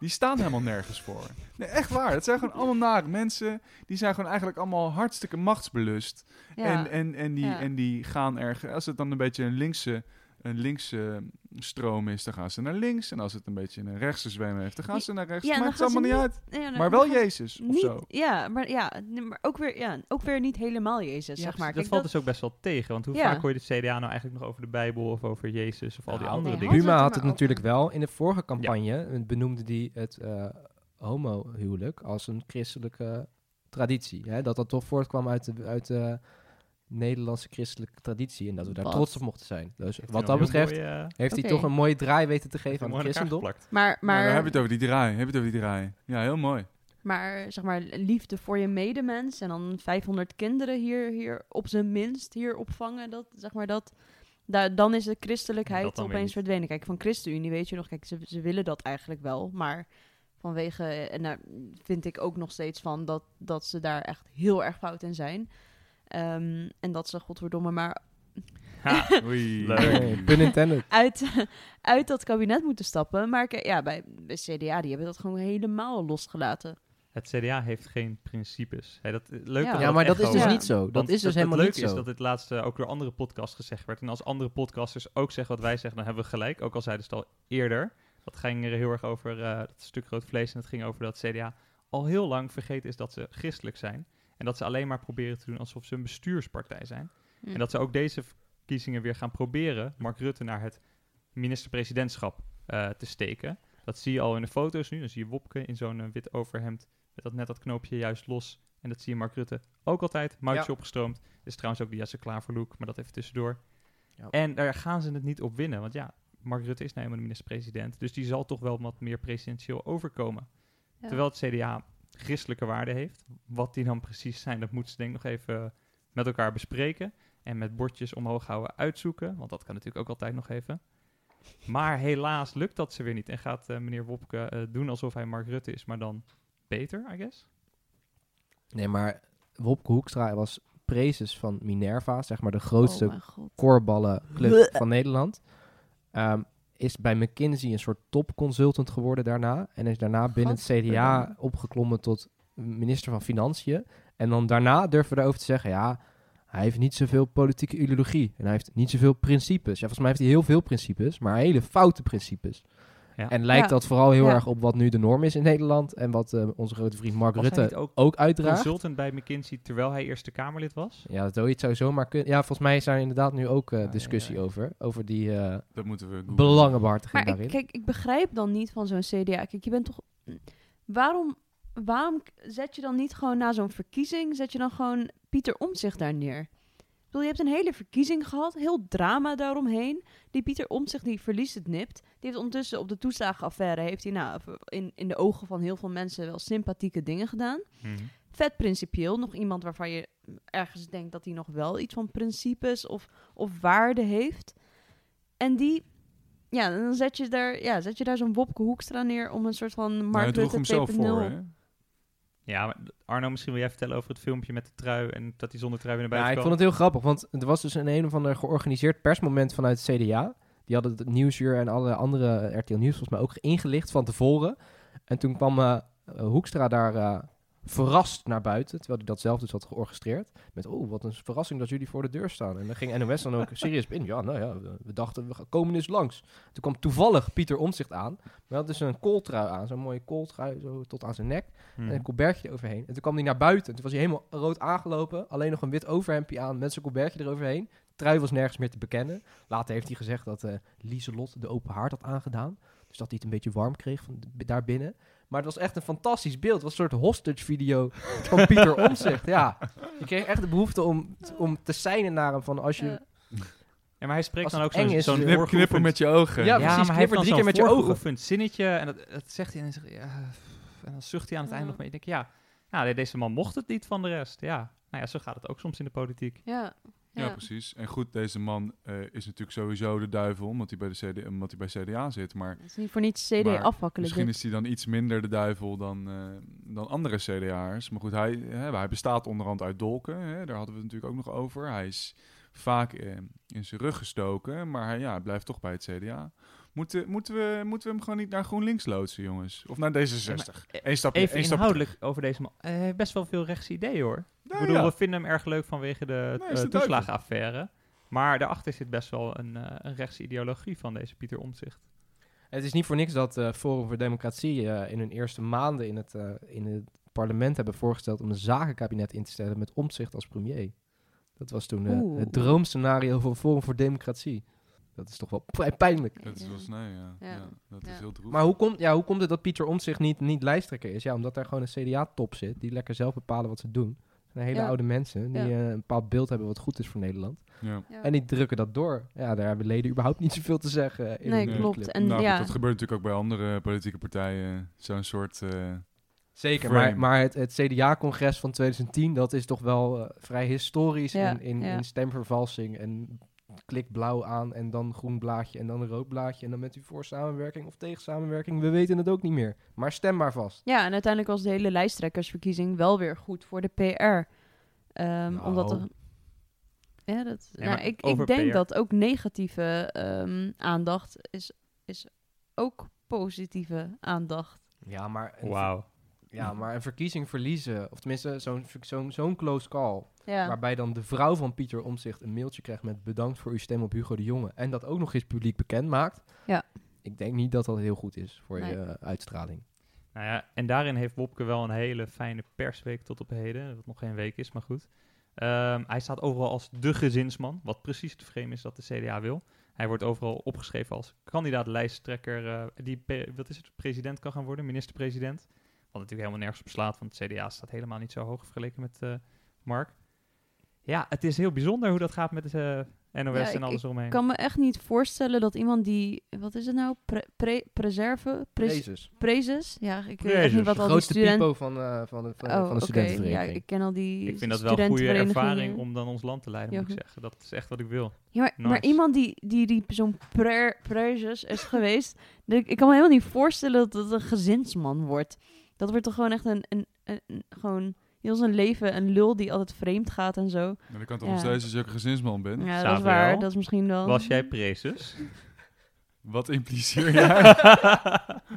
Die staan helemaal nergens voor. Nee, echt waar. Het zijn gewoon allemaal nare mensen. Die zijn gewoon eigenlijk allemaal hartstikke machtsbelust. ja. En, en, en, die, Ja. en die gaan erg... Als het dan een beetje een linkse, een linkse stroom is, dan gaan ze naar links. En als het een beetje een rechtse zwem heeft, dan gaan ze naar rechts. ja, Maakt het allemaal niet uit. Ja, dan- Maar dan wel Jezus, of niet, zo. Ja, maar, ja, maar ook, weer, ja, ook weer niet helemaal Jezus, Ja, zeg maar. dat Kijk, valt dus ook best wel tegen. Want hoe Ja. vaak hoor je de CDA nou eigenlijk nog over de Bijbel of over Jezus of al die andere nee, dingen? Buma had het natuurlijk wel. In de vorige campagne eh, benoemde hij het eh homohuwelijk als een christelijke traditie. Hè? Dat dat toch voortkwam uit de, uit de Nederlandse christelijke traditie. En dat we daar Wat? trots op mochten zijn. Dus Heeft wat dat betreft eh, heeft hij Oké. toch een mooie draai weten te geven aan het christendom. Maar, Maar, maar, dan heb je het over die draai. Heb je het over die draai. Ja, heel mooi. maar zeg maar, liefde voor je medemens en dan 500 kinderen hier, hier op zijn minst hier opvangen, dat, zeg maar dat, da, dan is de christelijkheid opeens niet. verdwenen. Kijk, van ChristenUnie weet je nog, kijk, ze, ze willen dat eigenlijk wel, maar vanwege, en daar vind ik ook nog steeds van dat, dat ze daar echt heel erg fout in zijn. Ehm, en dat ze, godverdomme, maar Ha, Oei. Leuk. Uit, uit dat kabinet moeten stappen. Maar ja, bij, bij CDA, die hebben dat gewoon helemaal losgelaten. Het CDA heeft geen principes. Hey, dat, leuk Ja. dat Ja, maar dat is dus niet zo. Dat Want is dus het- helemaal het niet leuke zo. is dat dit laatste ook door andere podcasts gezegd werd. En als andere podcasters ook zeggen wat wij zeggen, dan hebben we gelijk. Ook al zeiden ze het al eerder. Dat ging er heel erg over eh, dat stuk rood vlees. En het ging over dat CDA al heel lang vergeten is dat ze christelijk zijn. En dat ze alleen maar proberen te doen alsof ze een bestuurspartij zijn. Hm. En dat ze ook deze verkiezingen weer gaan proberen Mark Rutte naar het minister-presidentschap eh, te steken. Dat zie je al in de foto's nu. Dan zie je Wopke in zo'n eh, wit overhemd met dat net dat knoopje juist los. En dat zie je Mark Rutte ook altijd, Ja. opgestroomd. Is trouwens ook de Jesse Klaver look, maar dat even tussendoor. Ja. En daar gaan ze het niet op winnen, want ja, Mark Rutte is nou eenmaal de minister-president. Dus die zal toch wel wat meer presidentieel overkomen. Ja. Terwijl het CDA christelijke waarden heeft. Wat die dan precies zijn, dat moeten ze denk ik nog even met elkaar bespreken. En met bordjes omhoog houden uitzoeken. Want dat kan natuurlijk ook altijd nog even. Maar helaas lukt dat ze weer niet. En gaat eh, meneer Wopke eh, doen alsof hij Mark Rutte is, maar dan beter, I guess. Nee, maar Wopke Hoekstra was prezes van Minerva, zeg maar de grootste Oh mijn god. korballenclub van Nederland. Ehm, is bij McKinsey een soort topconsultant geworden daarna. En is daarna binnen het CDA opgeklommen tot minister van Financiën. En dan daarna durven we erover te zeggen, ja, hij heeft niet zoveel politieke ideologie. En hij heeft niet zoveel principes. Ja, volgens mij heeft hij heel veel principes, maar hele foute principes. Ja. En lijkt Ja. dat vooral heel Ja. erg op wat nu de norm is in Nederland. En wat eh, onze grote vriend Mark Was Rutte ook ook uitdraagt. consultant bij McKinsey terwijl hij Eerste Kamerlid was? Ja, zoiets zou zomaar kunnen. Ja, volgens mij is daar inderdaad nu ook eh, ja, discussie ja. over. Over die eh, Dat moeten we belangenbehartiging Maar ik, kijk, ik begrijp dan niet van zo'n CDA. Kijk, je bent toch... waarom, waarom zet je dan niet gewoon na zo'n verkiezing, zet je dan gewoon Pieter Omtzigt daar neer? Bedoel, je hebt een hele verkiezing gehad, heel drama daaromheen. Die Pieter Omtzigt, die verliest het nipt. Die heeft ondertussen op de toeslagenaffaire, heeft hij nou, in, in de ogen van heel veel mensen wel sympathieke dingen gedaan. Mhm. Vet principieel, nog iemand waarvan je ergens denkt dat hij nog wel iets van principes of, of waarde heeft. En die, ja, dan zet je daar, ja, zet je daar zo'n Wopke Hoekstra neer om een soort van hij Mark hem Rutte 2.0. Ja, maar Arno, misschien wil jij vertellen over het filmpje met de trui en dat hij zonder trui weer naar Ja, buiten ik vond het heel grappig, want er was dus een een of ander georganiseerd persmoment vanuit het CDA. Die hadden het Nieuwsuur en alle andere RTL Nieuws volgens mij ook ingelicht van tevoren. En toen kwam eh, Hoekstra daar eh, verrast naar buiten, terwijl hij dat zelf dus had georchestreerd. Met, oh, wat een verrassing dat jullie voor de deur staan. En dan ging NOS dan ook serieus in. Ja, nou ja, we, dachten, we komen eens langs. Toen kwam toevallig Pieter Omtzigt aan. Hij had dus een kooltrui aan, zo'n mooie kooltrui, zo tot aan zijn nek. En een colbertje eroverheen. En toen kwam hij naar buiten. Toen was hij helemaal rood aangelopen. Alleen nog een wit overhemdje aan met zijn colbertje eroverheen. Trui was nergens meer te bekennen. Later heeft hij gezegd dat eh Lieselot de open haard had aangedaan. Dus dat hij het een beetje warm kreeg van d- daar binnen. Maar het was echt een fantastisch beeld. Het was een soort hostage video van Pieter Omtzigt. Ja, je kreeg echt de behoefte om, om te seinen naar hem van als je... Ja. Maar hij spreekt dan ook zo'n is, zo'n knip- Knip, knippen voorgeoefend- met je ogen. Ja, Ja, precies, maar hij knipper heeft drie dan keer zo'n met je ogen. zinnetje en dat, dat zegt hij en dan zegt hij, ja, en dan zucht hij aan het Ja. einde nog mee. Ik denk, ja, nou, deze man mocht het niet van de rest. Ja, nou ja, zo gaat het ook soms in de politiek. Ja. Ja, precies. En goed, deze man eh, is natuurlijk sowieso de duivel, omdat hij bij, de CD, omdat hij bij CDA zit. Maar Het is niet voor niets CD afwakkelen. misschien dit. is hij dan iets minder de duivel dan, eh, dan andere CDA'ers. Maar goed, hij, hè, hij bestaat onderhand uit dolken. Hè, daar hadden we het natuurlijk ook nog over. Hij is vaak eh, in zijn rug gestoken, maar hij ja, hij blijft toch bij het CDA. Moeten, moeten, we, moeten we hem gewoon niet naar GroenLinks loodsen, jongens? Of naar D66? eh, Eén stapje, Even één stapje inhoudelijk over deze man. Eh, Hij heeft best wel veel rechtse ideeën hoor. Ik bedoel, ja. we vinden hem erg leuk vanwege de Nee, eh, toeslagenaffaire. Maar daarachter zit best wel een, eh, een rechtse ideologie van deze Pieter Omtzigt. Het is niet voor niks dat eh, Forum voor Democratie in hun eerste maanden in het, in het parlement hebben voorgesteld om een zakenkabinet in te stellen met Omtzigt als premier. Dat was toen eh, het droomscenario van Forum voor Democratie. Dat is toch wel vrij pijnlijk. Dat is wel snel, ja. Ja. ja. dat Ja. is heel droevig. Maar hoe komt, ja, hoe komt het dat Pieter Omtzigt niet, niet lijsttrekker is? Ja, omdat daar gewoon een CDA-top zit die lekker zelf bepalen wat ze doen. Hele Ja. oude mensen die Ja. eh, een bepaald beeld hebben wat goed is voor Nederland. ja. Ja. En die drukken dat door. Ja, daar hebben leden überhaupt niet zoveel te zeggen. In Nee, een klopt. En nou, ja, goed, dat gebeurt natuurlijk ook bij andere politieke partijen. Zo'n soort... eh, Zeker, frame. maar, maar het, het CDA-congres van 2010, dat is toch wel eh, vrij historisch Ja, in, in, ja. in stemvervalsing. En klik blauw aan en dan groen blaadje en dan een rood blaadje. En dan bent u voor samenwerking of tegen samenwerking. We weten het ook niet meer. Maar stem maar vast. ja, en uiteindelijk was de hele lijsttrekkersverkiezing wel weer goed voor de PR. Ehm, Nou. Omdat er... Ja, dat, Ja, nou, ik, ik denk PR. dat ook negatieve ehm, aandacht is, is ook positieve aandacht. Ja, maar Wauw. Ja, maar een verkiezing verliezen, of tenminste zo'n zo'n zo'n close call. Ja, Waarbij dan de vrouw van Pieter Omtzigt een mailtje krijgt met bedankt voor uw stem op Hugo de Jonge. En dat ook nog eens publiek bekend maakt. Ja. Ik denk niet dat dat heel goed is voor Nee. je eh, uitstraling. Nou ja, en daarin heeft Wopke wel een hele fijne persweek tot op heden. Wat nog geen week is, maar goed. Ehm, hij staat overal als de gezinsman, wat precies het frame is dat de CDA wil. Hij wordt overal opgeschreven als kandidaat lijsttrekker eh, die wat is het, president kan gaan worden, minister-president. Wat natuurlijk helemaal nergens op slaat, want het CDA staat helemaal niet zo hoog vergeleken met eh, Mark. Ja, het is heel bijzonder hoe dat gaat met de eh, NOS Ja, en ik- alles eromheen. ik kan me echt niet voorstellen dat iemand die... Wat is het nou? Pre, pre- preserve? Pres- Jezus. prezes? Ja, ik weet echt Prezes. niet wat De al die grootste studenten... pipo van, eh, van de, van, Oh, van de oké. Ja, studentenvereniging. ik ken al die Ik vind dat wel een goede ervaring om dan ons land te leiden, Ja, moet ik zeggen. Dat is echt wat ik wil. Ja, maar, iemand die, die, die zo'n pre- prezes is geweest... ik, ik kan me helemaal niet voorstellen dat het een gezinsman wordt. Dat wordt toch gewoon echt een... een, een, een- gewoon heel zijn leven een lul die altijd vreemd gaat en zo. maar dat kan toch Ja. nog steeds als je ook een gezinsman bent? Ja, dat is waar. Dat is misschien wel... Was jij prezes? Wat impliceer jij?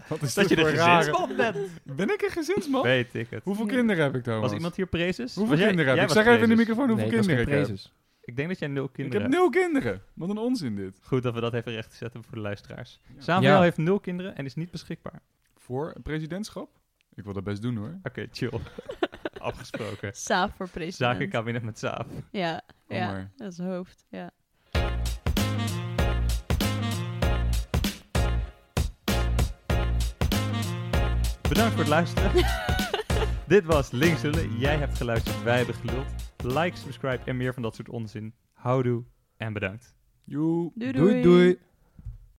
Wat is dat je rare- gezinsman bent? Ben ik een gezinsman? Weet ik het. Hoeveel Ja. kinderen heb ik, Thomas? Was iemand hier prezes? Hoeveel Was jij- kinderen heb jij ik? Zeg even in de microfoon hoeveel nee, kinderen geen ik heb. Ik denk dat jij nul Ik kinderen heb nul kinderen. Wat een onzin dit. Goed dat we dat even recht zetten voor de luisteraars. Ja. Samuel Ja. heeft nul kinderen en is niet beschikbaar. Voor een presidentschap? Ik wil dat best doen hoor. Oké, chill. Afgesproken. Saaf voor president. Zakenkabinet met Saaf. Ja, Kom ja maar. dat is hoofd. Ja. Bedankt voor het luisteren. Dit was Links Lullen. Jij hebt geluisterd, wij hebben geluld. Like, subscribe en meer van dat soort onzin. Houdoe en bedankt. Joe. Doei Doei doei.